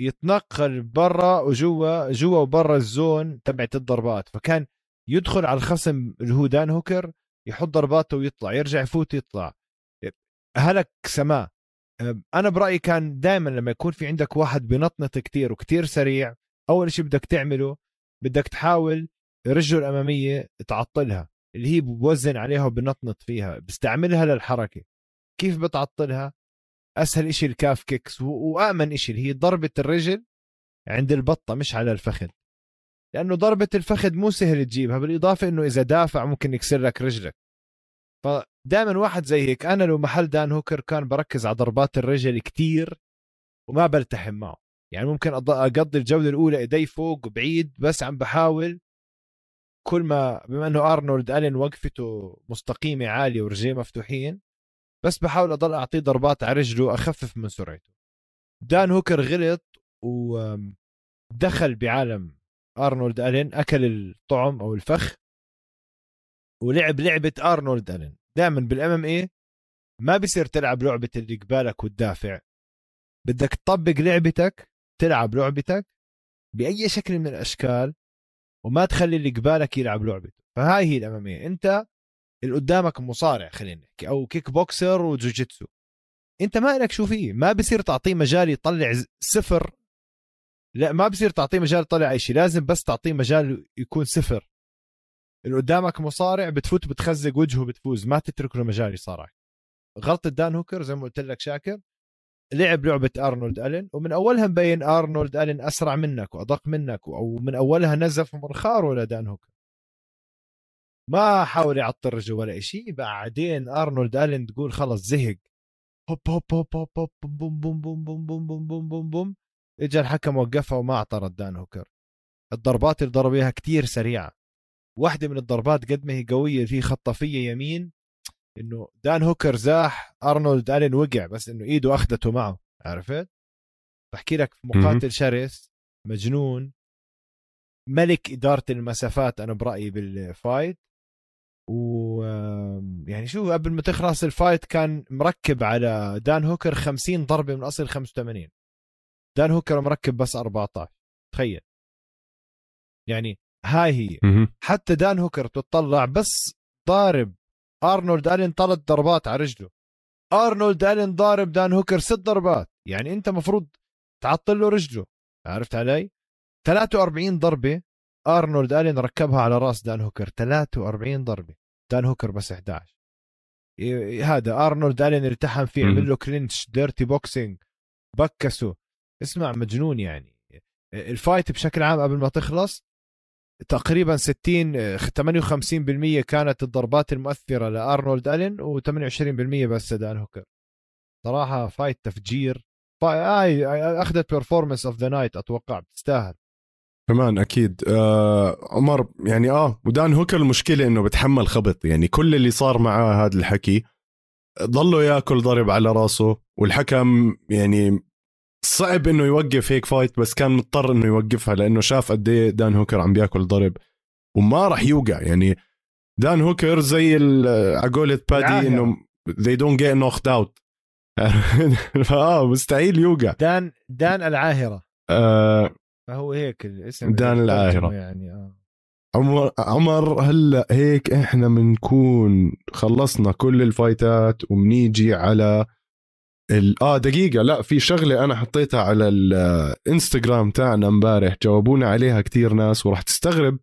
يتنقل برا وجوا جوا وبرا الزون تبعت الضربات. فكان يدخل على الخصم اللي هو دان هوكر يحط ضرباته ويطلع يرجع يفوت يطلع. هلك سماه أنا برأيي كان دائما لما يكون في عندك واحد بنطنط كتير وكتير سريع أول شيء بدك تعمله بدك تحاول رجله الأمامية تعطلها اللي هي بوزن عليها وبنطنط فيها بستعملها للحركة. كيف بتعطلها؟ أسهل إشي الكاف كيكس وآمن إشي اللي هي ضربة الرجل عند البطة مش على الفخذ. لأنه ضربة الفخذ مو سهل تجيبها بالإضافة إنه إذا دافع ممكن يكسر لك رجلك. فدائما واحد زي هيك أنا لو محل دان هوكر كان بركز على ضربات الرجل كتير وما بلتحم معه. يعني ممكن أقضي الجولة الأولى إيدي فوق بعيد بس عم بحاول. كل ما بما إنه أرنولد ألين وقفته مستقيمة عالية ورجليه مفتوحين بس بحاول أضل أعطيه ضربات على رجله اخفف من سرعته. دان هوكر غلط ودخل بعالم أرنولد ألين أكل الطعم أو الفخ ولعب لعبة أرنولد ألين. دائما بالأم إم اي ما بصير تلعب لعبة اللي قبالك وتدافع بدك تطبق لعبتك تلعب لعبتك بأي شكل من الأشكال وما تخلي اللي قبالك يلعب لعبته. فهاي هي ال MMA أنت اللي قدامك مصارع خلينا نحكي أو kickboxer وجوجيتسو. أنت ما لك شو فيه. ما بصير تعطيه مجال يطلع صفر لا ما بصير تعطيه مجال يطلع اي شيء لازم بس تعطيه مجال يكون صفر اللي قدامك مصارع بتفوت بتخزق وجهه بتفوز ما تترك له مجال يصارع غلطة دان هوكر زي ما قلت لك شاكر لعب لعبة ارنولد الين ومن اولها مبين ارنولد الين اسرع منك وادق منك أو من اولها نزف منخاره لدان هوكر ما حاول يعطل رجله ولا شيء بعدين ارنولد الين تقول خلص زهق هوب هوب هوب هوب هوب بوم بوم بوم بوم بوم بوم بوم بوم بوم اجى الحكم وقفها وما اعترض دان هوكر الضربات اللي ضرب اياها كثير سريعة. واحدة من الضربات قد ما هي قوية في خطافيه يمين إنه دان هوكر زاح أرنولد ألين وقع بس إنه إيده أخذته معه. عرفت؟ بحكي لك مقاتل شرس مجنون. ملك إدارة المسافات أنا برأيي بال fight. و يعني شو قبل ما تخلص ال fight كان مركب على دان هوكر 50 ضربة من أصل 85 دان هوكر مركب بس 14 تخيل. يعني هاي هي. حتى دان هوكر تطلع بس ضارب أرنولد ألين ثلاث ضربات على رجله. أرنولد ألين ضارب دان هوكر ست ضربات. يعني أنت مفروض تعطل له رجله. عرفت علي؟ 43 ضربة أرنولد ألين ركبها على رأس دان هوكر. 43 ضربة. دان هوكر بس 11 هذا أرنولد ألين التحم فيه عمل له clinch dirty boxing بكسه. اسمع مجنون يعني. ال fight بشكل عام قبل ما تخلص تقريبا 60 58% كانت الضربات المؤثرة لأرنولد ألين و28% بس دان هوكر. صراحة fight تفجير. هاي أخذت performance of the night أتوقع بتستاهل كمان أكيد. آه عمر يعني آه ودان هوكر المشكلة إنه بتحمل خبط. يعني كل اللي صار معاه هذا الحكي ضله ياكل ضرب على راسه والحكم يعني صعب إنه يوقف هيك fight بس كان مضطر إنه يوقفها لأنه شاف قد إيه دان هوكر عم بياكل ضرب وما راح يوقع. يعني دان هوكر زي عقولة Paddy إنه they don't get knocked out. فاه مستحيل يوقع. دان دان العاهرة. آه فهو هيك الاسم دان العاهرة. يعني آه. عمر عمر هلأ هيك إحنا بنكون خلصنا كل الفايتات وبنيجي على. آه دقيقة. لا في شغلة أنا حطيتها على الإنستغرام تاعنا امبارح. جاوبونا عليها كتير ناس وراح تستغرب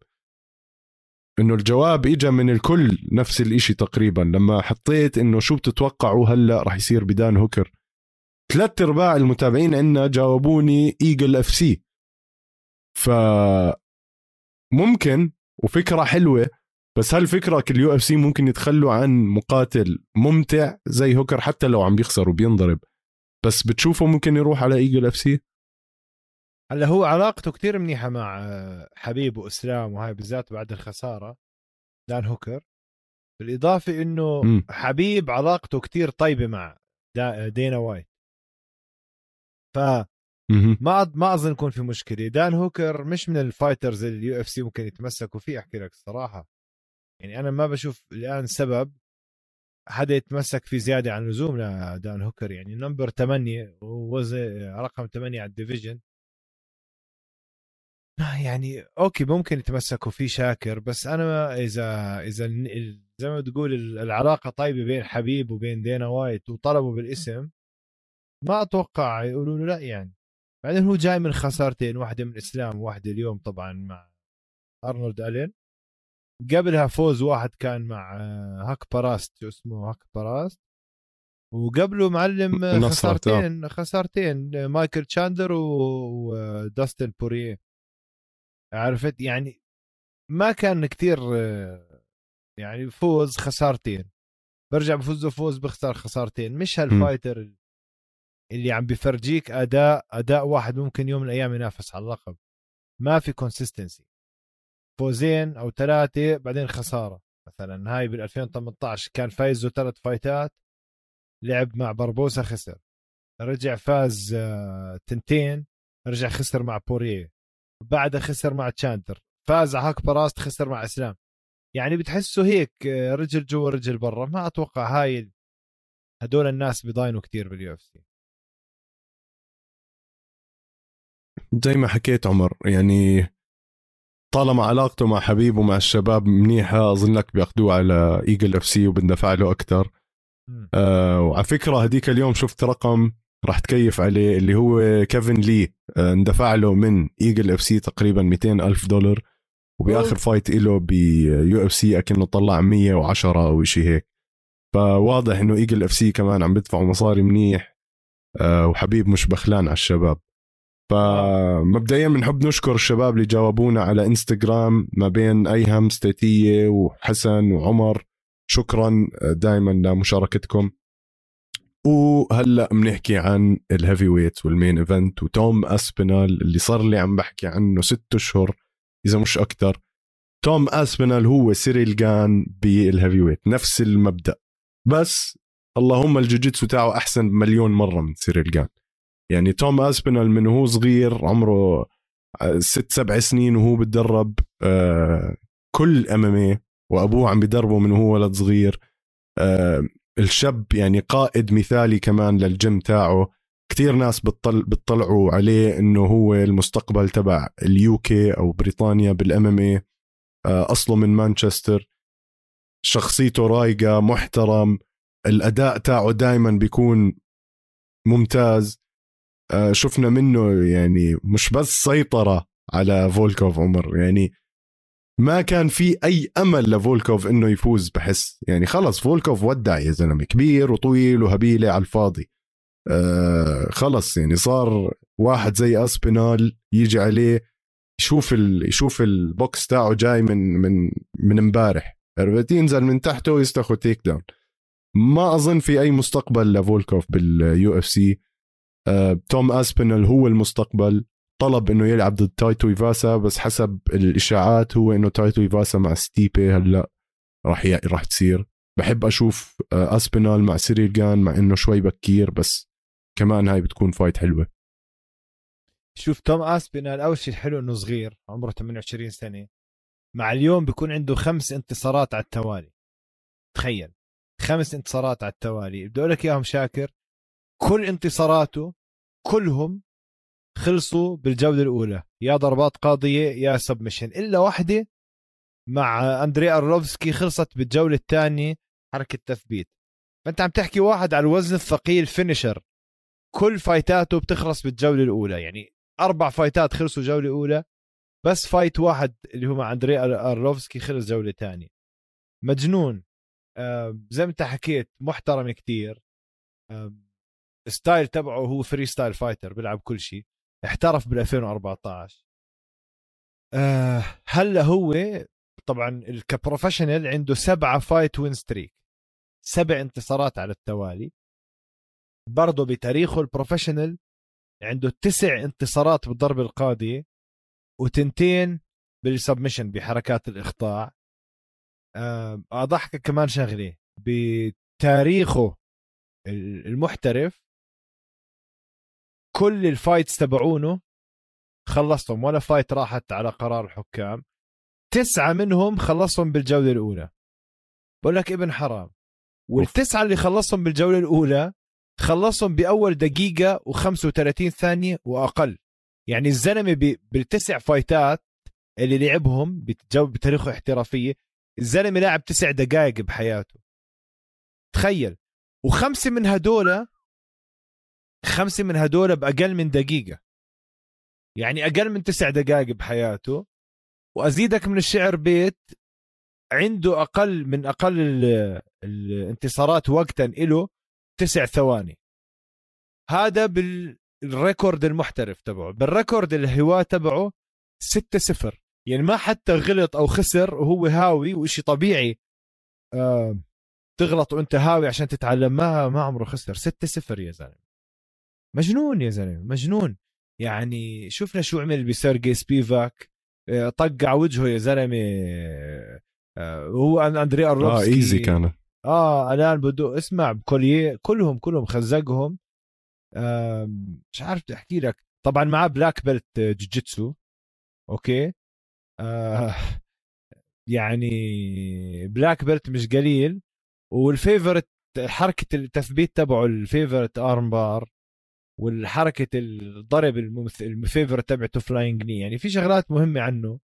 إنه الجواب اجى من الكل نفس الإشي تقريبا. لما حطيت إنه شو بتتوقعوا هلأ راح يصير بدان هوكر. ثلاث أرباع المتابعين عندنا جاوبوني Eagle FC. ف ممكن وفكرة حلوة بس هل فكرك ال UFC ممكن يتخلوا عن مقاتل ممتع زي هوكر حتى لو عم بيخسر وبينضرب؟ بس بتشوفه ممكن يروح على Eagle FC هلا هو علاقته كتير منيحة مع آه، حبيب وإسلام وهاي بالذات بعد الخسارة دان هوكر. بالإضافة إنه م. حبيب علاقته كتير طيبة مع دينا وايت. ف ما ما أظن يكون في مشكلة. دان هوكر مش من ال fighters اللي ال UFC ممكن يتمسكوا فيه أحكي لك الصراحة. يعني أنا ما بشوف الآن سبب حدا يتمسك فيه زيادة عن اللزوم لدان هوكر يعني number 8 ووزن رقم 8 على ال division يعني okay ممكن يتمسكوا فيه شاكر بس أنا إذا إذا زي ما تقول العلاقة طيبة بين حبيب وبين دينا وايت وطلبوا بالاسم ما أتوقع يقولوا له لا يعني. بعدين هو جاي من خسارتين واحدة من اسلام وواحده اليوم طبعا مع أرنولد ألين. قبلها فوز واحد كان مع هاك باراست شو اسمه هاك باراست وقبله معلم خسارتين خسارتين مايكل تشاندر وداستن بوريه عرفت؟ يعني ما كان كثير يعني فوز خسارتين. برجع بفوز فوز بخسر خسارتين. مش هال fighter اللي عم بفرجيك أداء أداء واحد ممكن يوم من الأيام ينافس على اللقب. ما في consistency فوزين أو ثلاثة بعدين خسارة. مثلا هاي بال 2018 كان فايزه ثلاث فايتات لعب مع بربوسا خسر. رجع فاز آه، تنتين رجع خسر مع بوريه بعدها خسر مع تشاندر فاز على هاك براست خسر مع إسلام. يعني بتحسه هيك آه، رجل جوا رجل برا. ما أتوقع هاي هدول الناس بيضاينوا كتير بال UFC. زي ما حكيت عمر يعني طالما علاقته مع حبيب ومع الشباب منيحة اظن لك بياخذوه على Eagle FC وبندفع له أكثر آه وعلى فكرة هديك اليوم شفت رقم راح تكيف عليه اللي هو كيفن لي. آه اندفع له من Eagle FC تقريبا 200 ألف دولار وبآخر fight له ب UFC أكنه طلع 110 أو شيء هيك. فواضح إنه Eagle FC كمان عم بدفعوا مصاري منيح آه وحبيب مش بخلان على الشباب. فمبدئيا بنحب نشكر الشباب اللي جاوبونا على إنستغرام ما بين أيهم ستيتية وحسن وعمر. شكرا دائما لمشاركتكم. وهلأ بنحكي عن ال heavyweight وال main event وتوم اسبينال اللي صار لي عم بحكي عنه ست أشهر إذا مش أكثر توم اسبينال هو سيريل جان بال heavyweight نفس المبدأ. بس اللهم الجوجيتسو تاعه أحسن مليون مرة من سيريل جان. يعني توم اسبينال من هو صغير عمره آه، ست سبع سنين وهو بتدرب آه، كل MMA وأبوه عم بدربه من هو ولد صغير. آه، الشاب يعني قائد مثالي كمان للجيم تاعه. كثير ناس بتطل بتطلعوا عليه إنه هو المستقبل تبع ال UK أو بريطانيا بال MMA أصله من مانشستر. شخصيته رايقة محترم. الأداء تاعه دائما بيكون ممتاز. آه، شفنا منه يعني مش بس سيطرة على فولكوف عمر يعني ما كان في أي أمل لفولكوف إنه يفوز بحس يعني خلص فولكوف ودع يا زلمة كبير وطويل وهبيلة على الفاضي. آه خلص يعني صار واحد زي أسبينال يجي عليه يشوف ال... يشوف البوكس تاعه جاي من من من امبارح عرفت؟ ينزل من تحته ويستخو takedown ما أظن في أي مستقبل لفولكوف بال UFC آه، توم اسبينال هو المستقبل طلب إنه يلعب ضد تايتو إيفاسا بس حسب الإشاعات هو إنه تايتو إيفاسا مع ستيبي هلا راح ي... راح تصير. بحب أشوف آه، اسبينال مع سيريل جان مع إنه شوي بكير بس كمان هاي بتكون fight حلوة. شوف توم اسبينال أول شيء الحلو إنه صغير عمره 28 سنة. مع اليوم بيكون عنده خمس انتصارات على التوالي. تخيل. خمس انتصارات على التوالي. بدي أقول لك إياهم شاكر كل انتصاراته كلهم خلصوا بالجولة الأولى. يا ضربات قاضية يا submission. إلا واحدة مع اندري أرلوفسكي خلصت بالجولة الثانية حركة تثبيت فأنت عم تحكي واحد على الوزن الثقيل finisher. كل fight اته بتخلص بالجولة الأولى. يعني أربع fight ات خلصوا جولة أولى بس fight واحد اللي هو مع اندري أرلوفسكي خلص جولة ثانية. مجنون. آه زي ما أنت حكيت محترم كتير. آه style تبعه هو freestyle fighter بيلعب كل شيء. احترف بال 2014 آه هلا هو طبعا ك professional عنده سبعة fight win streak سبع انتصارات على التوالي. برضه بتاريخه ال professional عنده تسع انتصارات بالضرب القاضية وتنتين بال submission بحركات الإخضاع أضحك كمان شغلة. بتاريخه المحترف كل ال fights تبعونه خلصتهم ولا فايت راحت على قرار الحكام. تسعة منهم خلصهم بالجولة الأولى. بقول لك ابن حرام. والتسعة اللي خلصهم بالجولة الأولى خلصهم بأول دقيقة و35 ثانية وأقل. يعني الزلمة بالتسع فايتات اللي لعبهم بتاريخه احترافية الزلمة لاعب تسع دقائق بحياته. تخيل. وخمسة من هدول خمسة من هدول بأقل من دقيقة. يعني أقل من تسع دقائق بحياته. وأزيدك من الشعر بيت عنده أقل من أقل الانتصارات وقتا له تسع ثواني. هذا بال record المحترف تبعه. بال record الهواة تبعه ستة صفر. يعني ما حتى غلط أو خسر وهو هاوي وإشي طبيعي آه تغلط وأنت هاوي عشان تتعلم. ما ما عمره خسر. ستة صفر يا زلمة. مجنون يا زلمة مجنون. يعني شفنا شو عمل بسيرجي سبيفاك؟ آه، طقع وجهه يا زلمة آه، هو أندري ارلوفسكي آه easy كانت آه ألان بده اسمع بكوليه كلهم كلهم خزقهم. آه مش عارف بدي أحكي لك. طبعا معاه black belt jiu-jitsu. okay؟ آه يعني black belt مش قليل. وال favorite حركة التثبيت تبعه ال favorite armbar والحركة الضرب ال favorite تبعته flying knee يعني في شغلات مهمة عنه.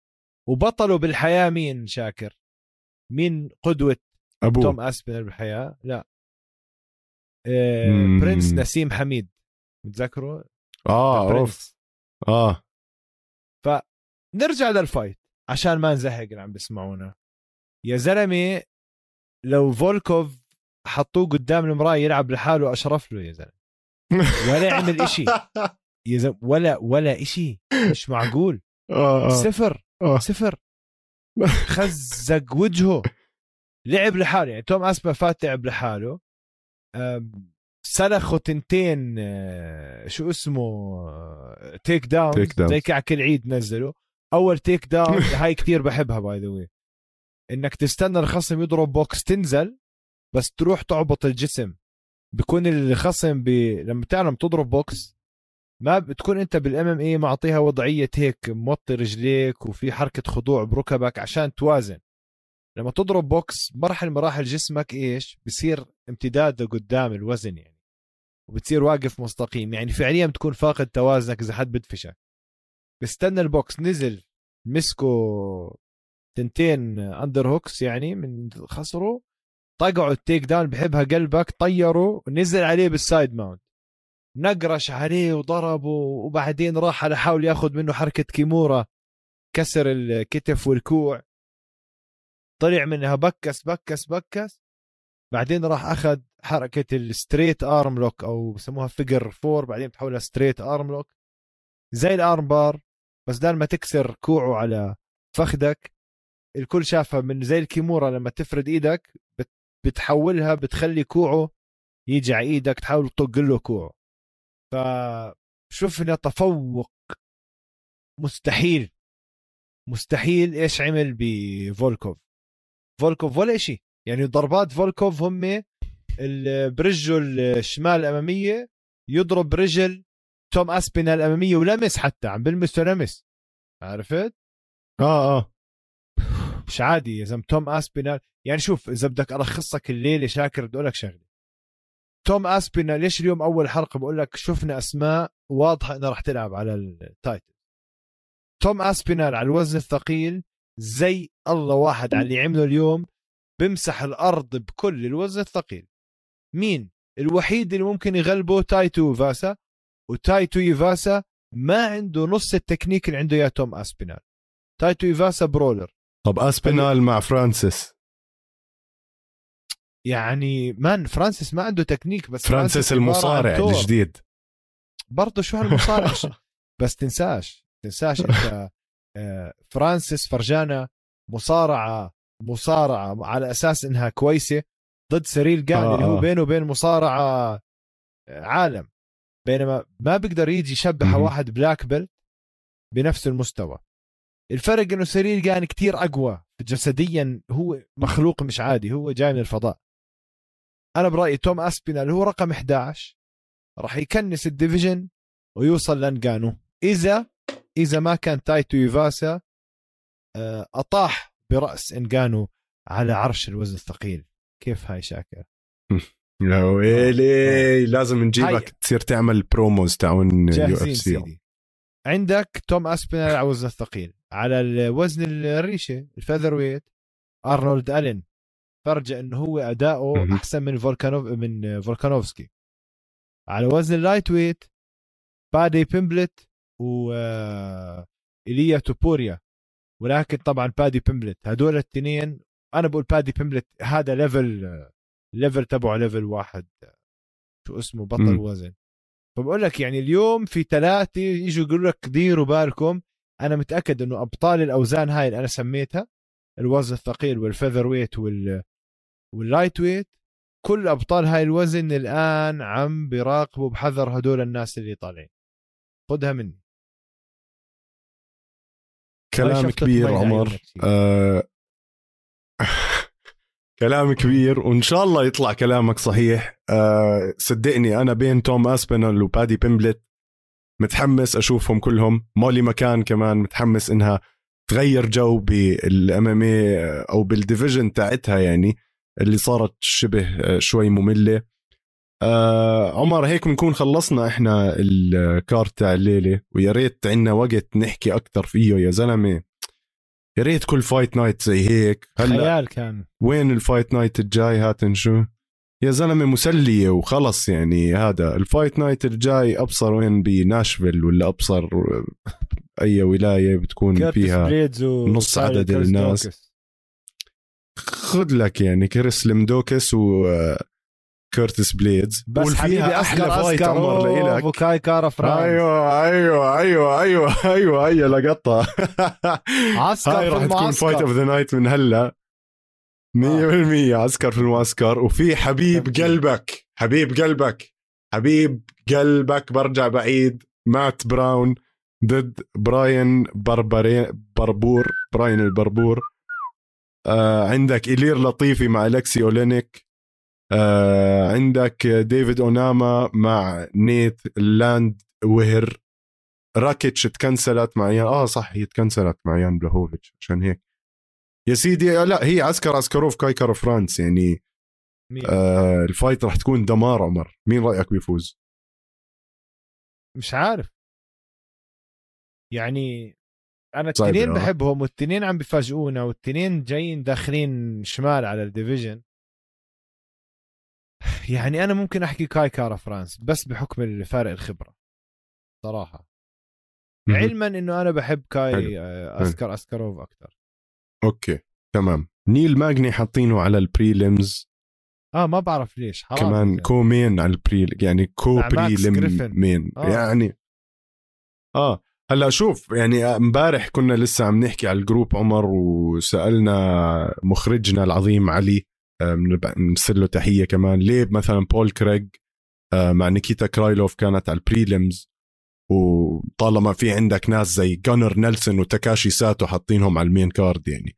وبطله بالحياة مين شاكر؟ مين قدوة أبوه. توم اسبنال بالحياة؟ لا. آه برنس نسيم حميد. متذكره؟ آه أوف. آه. فنرجع للفايت عشان ما نزهق اللي عم بيسمعونا يا زلمة لو فولكوف حطوه قدام المراية يلعب لحاله أشرف له يا زلمة. ولا عمل إشي. يا زلمه ولا ولا إشي. مش معقول. آه، آه. صفر. آه. صفر. خزق وجهه. لعب لحاله. يعني توم أسبا فات لعب لحاله. سلخوا تنتين شو اسمه takedown زي كعك العيد نزله أول takedown هاي كثير بحبها by the way إنك تستنى الخصم يضرب بوكس تنزل بس تروح تعبط الجسم. بكون الخصم ب... لما تعلم تضرب بوكس ما بتكون انت بال MMA معطيها وضعية هيك موطي رجليك وفي حركة خضوع بركبك عشان توازن. لما تضرب بوكس مرحل مراحل جسمك إيش؟ بصير امتداد لقدام الوزن يعني. وبتصير واقف مستقيم. يعني فعليا بتكون فاقد توازنك إذا حد بدفشك بستنى البوكس. نزل مسكه تنتين underhooks يعني من خسره. طقعوا ال takedown بحبها قلبك طيروا نزل عليه بال side mount. نقرش عليه وضربه وبعدين راح على حاول ياخذ منه حركة كيمورا كسر الكتف والكوع. طلع منها بكس بكس بكس. بعدين راح أخذ حركة ال straight arm lock أو بسموها figure four بعدين بتحولها straight arm lock زي ال armbar بس بدل ما تكسر كوعه على فخدك الكل شافها من زي الكيمورا لما تفرد إيدك. بتحولها بتخلي كوعه يجي على إيدك تحاول تطق له كوعه. فشفنا تفوق. مستحيل. مستحيل إيش عمل بفولكوف فولكوف. ولا شيء يعني ضربات فولكوف هم برجله الشمال الأمامية يضرب برجل توم اسبينال الأمامية ولمس حتى عم بلمس ولمس عرفت؟ آه آه. مش عادي يا زلمة. توم أسبينال يعني شوف إذا بدك ألخصك الليلة شاكر بدي أقول لك شغلة. توم اسبينال ليش اليوم أول حلقة بقول لك شفنا أسماء واضحة إنها راح تلعب على ال title؟ توم أسبينال على الوزن الثقيل زي الله واحد على اللي عمله اليوم بمسح الأرض بكل الوزن الثقيل. مين؟ الوحيد اللي ممكن يغلبه تاي تويفاسا وتاي تويفاسا ما عنده نص التكنيك اللي عنده يا توم أسبينال. تاي تويفاسا brawler. طب اسبينال مع فرانسيس؟ يعني man فرانسيس ما عنده تكنيك بس فرانسيس المصارع الجديد. برضه شو هالمصارع؟ بس تنساش تنساش أنت آه، فرانسيس فرجانا مصارعة مصارعة على أساس إنها كويسة ضد سريل جان آه اللي هو آه. بينه وبين مصارعة آه، عالم. بينما ما بيقدر يجي يشبه واحد black belt بنفس المستوى. الفرق إنه سريل جان كتير أقوى جسديا هو مخلوق مش عادي هو جاي من الفضاء. أنا برأيي توم أسبينال هو رقم 11 راح يكنس ال division ويوصل لانجانو إذا إذا ما كان تاي تويفاسا آه، أطاح برأس انجانو على عرش الوزن الثقيل. كيف هاي شاكر؟ يا ويلي لازم نجيبك تصير تعمل promos تاعون UFC. عندك توم أسبينال على الوزن الثقيل. على الوزن الريشة ال featherweight أرنولد ألين. فرجع انه هو أداؤه أحسن من فولكانوف من فولكانوفسكي. على وزن ال lightweight بادي بيمبلت و آه، إيليا توبوريا. ولكن طبعا بادي بيمبلت. هدول الاثنين أنا بقول بادي بيمبلت هذا level level تبعه level واحد شو اسمه بطل م. وزن. فبقول لك يعني اليوم في ثلاثة يجوا يقولوا لك ديروا بالكم. أنا متأكد إنه أبطال الأوزان هاي اللي أنا سميتها الوزن الثقيل وال featherweight وال وال lightweight كل أبطال هاي الوزن الآن عم بيراقبوا بحذر هدول الناس اللي طالعين. خدها مني. كلام كبير عمر. آه كلام كبير وإن شاء الله يطلع كلامك صحيح. آه صدقني أنا بين توم اسبينال وبادي بيمبلت متحمس أشوفهم كلهم. مولي مكان كمان متحمس إنها تغير جو بال MMA أو بال division تاعتها يعني اللي صارت شبه شوي مملة. آه عمر هيك بنكون خلصنا إحنا ال card تاع الليلة ويا ريت عندنا وقت نحكي أكثر فيه يا زلمة. يا ريت كل fight night زي هيك. هلا خيال كان. وين ال fight night الجاي؟ هات شو؟ يا زلمة مسلية وخلص يعني هذا. ال fight night الجاي أبصر وين؟ بناشفيل ولا أبصر أي ولاية بتكون فيها نص عدد الناس. خذ لك يعني كريس لمدوكس و كيرتس بليدز. بس حبيبي أحلى fight عمر لإلك. وكاي كارا فرانس. أيوه أيوه أيوه أيوه أيوه هي لقطها عسكر هاي راح تكون fight of the night من هلا. 100% عسكر في المعسكر. وفي حبيب قلبك حبيب قلبك حبيب قلبك برجع بعيد. مات براون ضد براين بربرين بربور براين البربور. آه عندك إلير لطيفي مع ألكسي أولينيك. آه عندك ديفيد أوناما مع نيت لاند وهر راكيتش تكنسلت مع يان آه صح هي تكنسلت مع يان بلاهوفيتش عشان هيك. يا سيدي آه، لا هي عسكر عسكروف كايكر فرانس يعني آه ال fight راح تكون دمار عمر. مين رأيك بيفوز؟ مش عارف. يعني أنا التنين آه. بحبهم والتنين عم بفاجئونا والتنين جايين داخلين شمال على ال division. يعني أنا ممكن أحكي كاي كارا فرانس بس بحكم فارق الخبرة صراحة. علما إنه أنا بحب كاي حلو. آه، اسكر اسكروف أكثر okay تمام. نيل ماجني حاطينه على ال prelims. آه ما بعرف ليش حرام كمان يعني. co-main على ال pre يعني co-prelim main آه. يعني آه. هلأ شوف يعني امبارح كنا لسه عم نحكي على الجروب عمر وسألنا مخرجنا العظيم علي بنرسل له تحية كمان. ليه مثلا بول كريج آه، مع نيكيتا كرايلوف كانت على ال prelims؟ وطالما في عندك ناس زي جانر نيلسون وتاكاشي ساتو حاطينهم على ال main card يعني.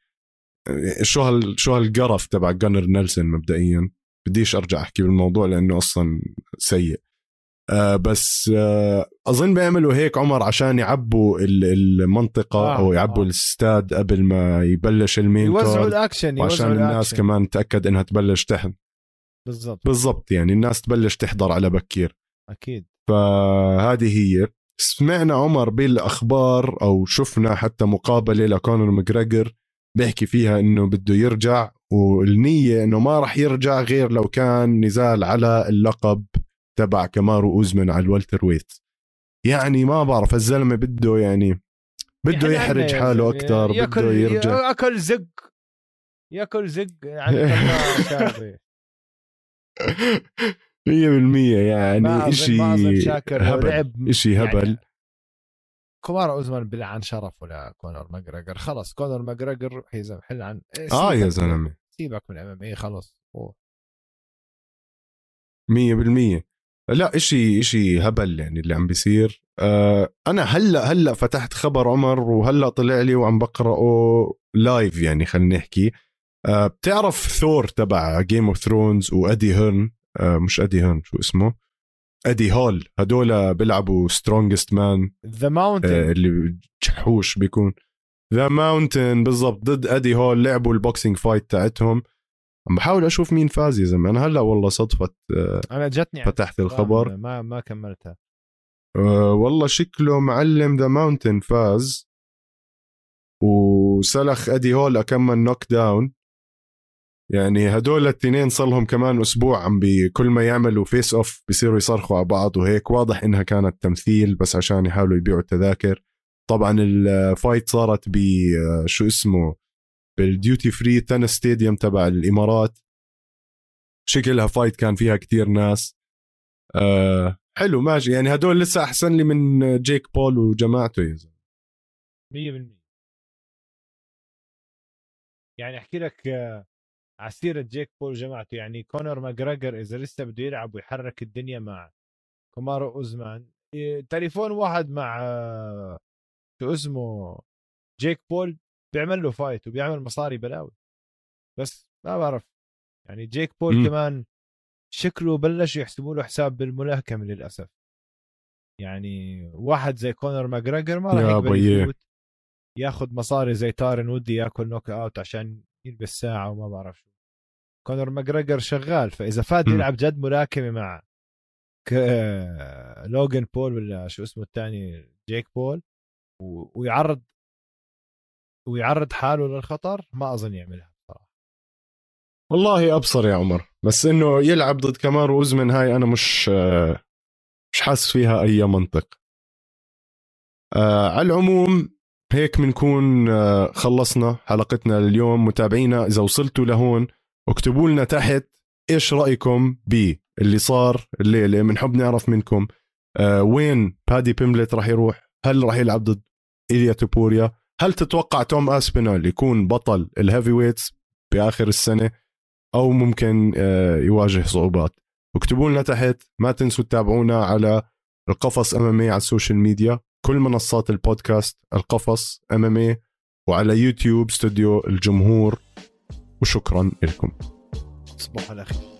شو هال شو هالقرف تبع جانر نيلسون مبدئيا؟ بديش أرجع أحكي بالموضوع لأنه أصلا سيء. آه بس آه أظن بيعملوا هيك عمر عشان يعبوا المنطقة آه أو يعبوا آه. الاستاد قبل ما يبلش ال main يوزعوا الأكشن عشان الناس كمان تأكد إنها تبلش تحت بالضبط. بالضبط يعني الناس تبلش تحضر على بكير. أكيد. فهذه هي. سمعنا عمر بالأخبار أو شفنا حتى مقابلة لكونر ماجريجر بيحكي فيها إنه بده يرجع والنية إنه ما راح يرجع غير لو كان نزال على اللقب تبع كمارو اوزمن على الولتر ويت. يعني ما بعرف الزلمة بده يعني بده يحرج حاله أكثر بده يرجع. يأكل زق. يأكل زق على 100% يعني شيء هبل شيء يعني هبل يعني كومارو اوزمان بلا عن شرف ولا كونر ماجريجر خلص كونر ماجريجر يا زلمه حل عن إيه، آه يا زلمة. سيبك من MMA خلص مية بالمية. لا اشي إشي هبل يعني اللي عم بيصير. آه أنا هلا هلأ فتحت خبر عمر وهلأ طلع لي وعم بقرأه live يعني خلينا نحكي. آه بتعرف ثور تبع Game of Thrones وإدي هيرن؟ مش ادي هيرن شو اسمه؟ ادي هول هدول بيلعبوا strongest man The Mountain اللي جحوش بيكون. The Mountain بالضبط ضد ادي هول لعبوا ال boxing fight تاعتهم. عم بحاول أشوف مين فاز يا زلمة. أنا هلأ والله صدفه آه أنا جتني فتحت الخبر. ما ما كملتها. أه والله شكله معلم The Mountain فاز. وسلخ ادي هول كم knockdown يعني هدول الاثنين صار لهم كمان أسبوع عم بكل ما يعملوا face off بيصيروا يصرخوا على بعض وهيك واضح إنها كانت تمثيل بس عشان يحاولوا يبيعوا التذاكر. طبعا ال fight صارت ب شو اسمه بال duty free tennis stadium تبع الإمارات. شكلها fight كان فيها كتير ناس. أه حلو ماشي. يعني هدول لسه أحسن لي من جيك بول وجماعته يا زلمة. 100% يعني أحكي لك آه، على سيره جيك بول وجماعته يعني كونر ماجريجر إذا لسه بده يلعب ويحرك الدنيا مع كومارو أوزمان تليفون واحد مع شو اسمه جيك بول بيعمل له fight وبيعمل مصاري بلاوي. بس ما بعرف يعني جيك بول م. كمان شكله بلش يحسبوا له حساب بالملاكمة للأسف. يعني واحد زي كونر ماجريجر ما راح يقبل ياخذ مصاري زي تايرون وودلي ياكل knockout عشان يلبس ساعه وما بعرف شو. كونر ماجريجر شغال فإذا فات يلعب جد ملاكمة مع ك... لوجن بول ولا شو اسمه الثاني جيك بول و... ويعرض ويعرض حاله للخطر ما أظن يعملها صراحة والله أبصر يا عمر. بس إنه يلعب ضد كمارو أوسمان هاي أنا مش مش حاسس فيها أي منطق. آه على العموم هيك بنكون آه خلصنا حلقتنا اليوم متابعينا إذا وصلتوا لهون اكتبوا لنا تحت إيش رأيكم باللي صار الليلة. بنحب نعرف منكم آه وين بادي بيمبلت راح يروح؟ هل راح يلعب ضد ايليا توبوريا؟ هل تتوقع توم أسبينال يكون بطل ال heavyweights بآخر السنة؟ أو ممكن آه يواجه صعوبات. اكتبوا لنا تحت ما تنسوا تتابعونا على القفص امامي على ال social media. كل منصات البودكاست القفص امامي وعلى يوتيوب استوديو الجمهور. وشكرا لكم. تصبحوا على خير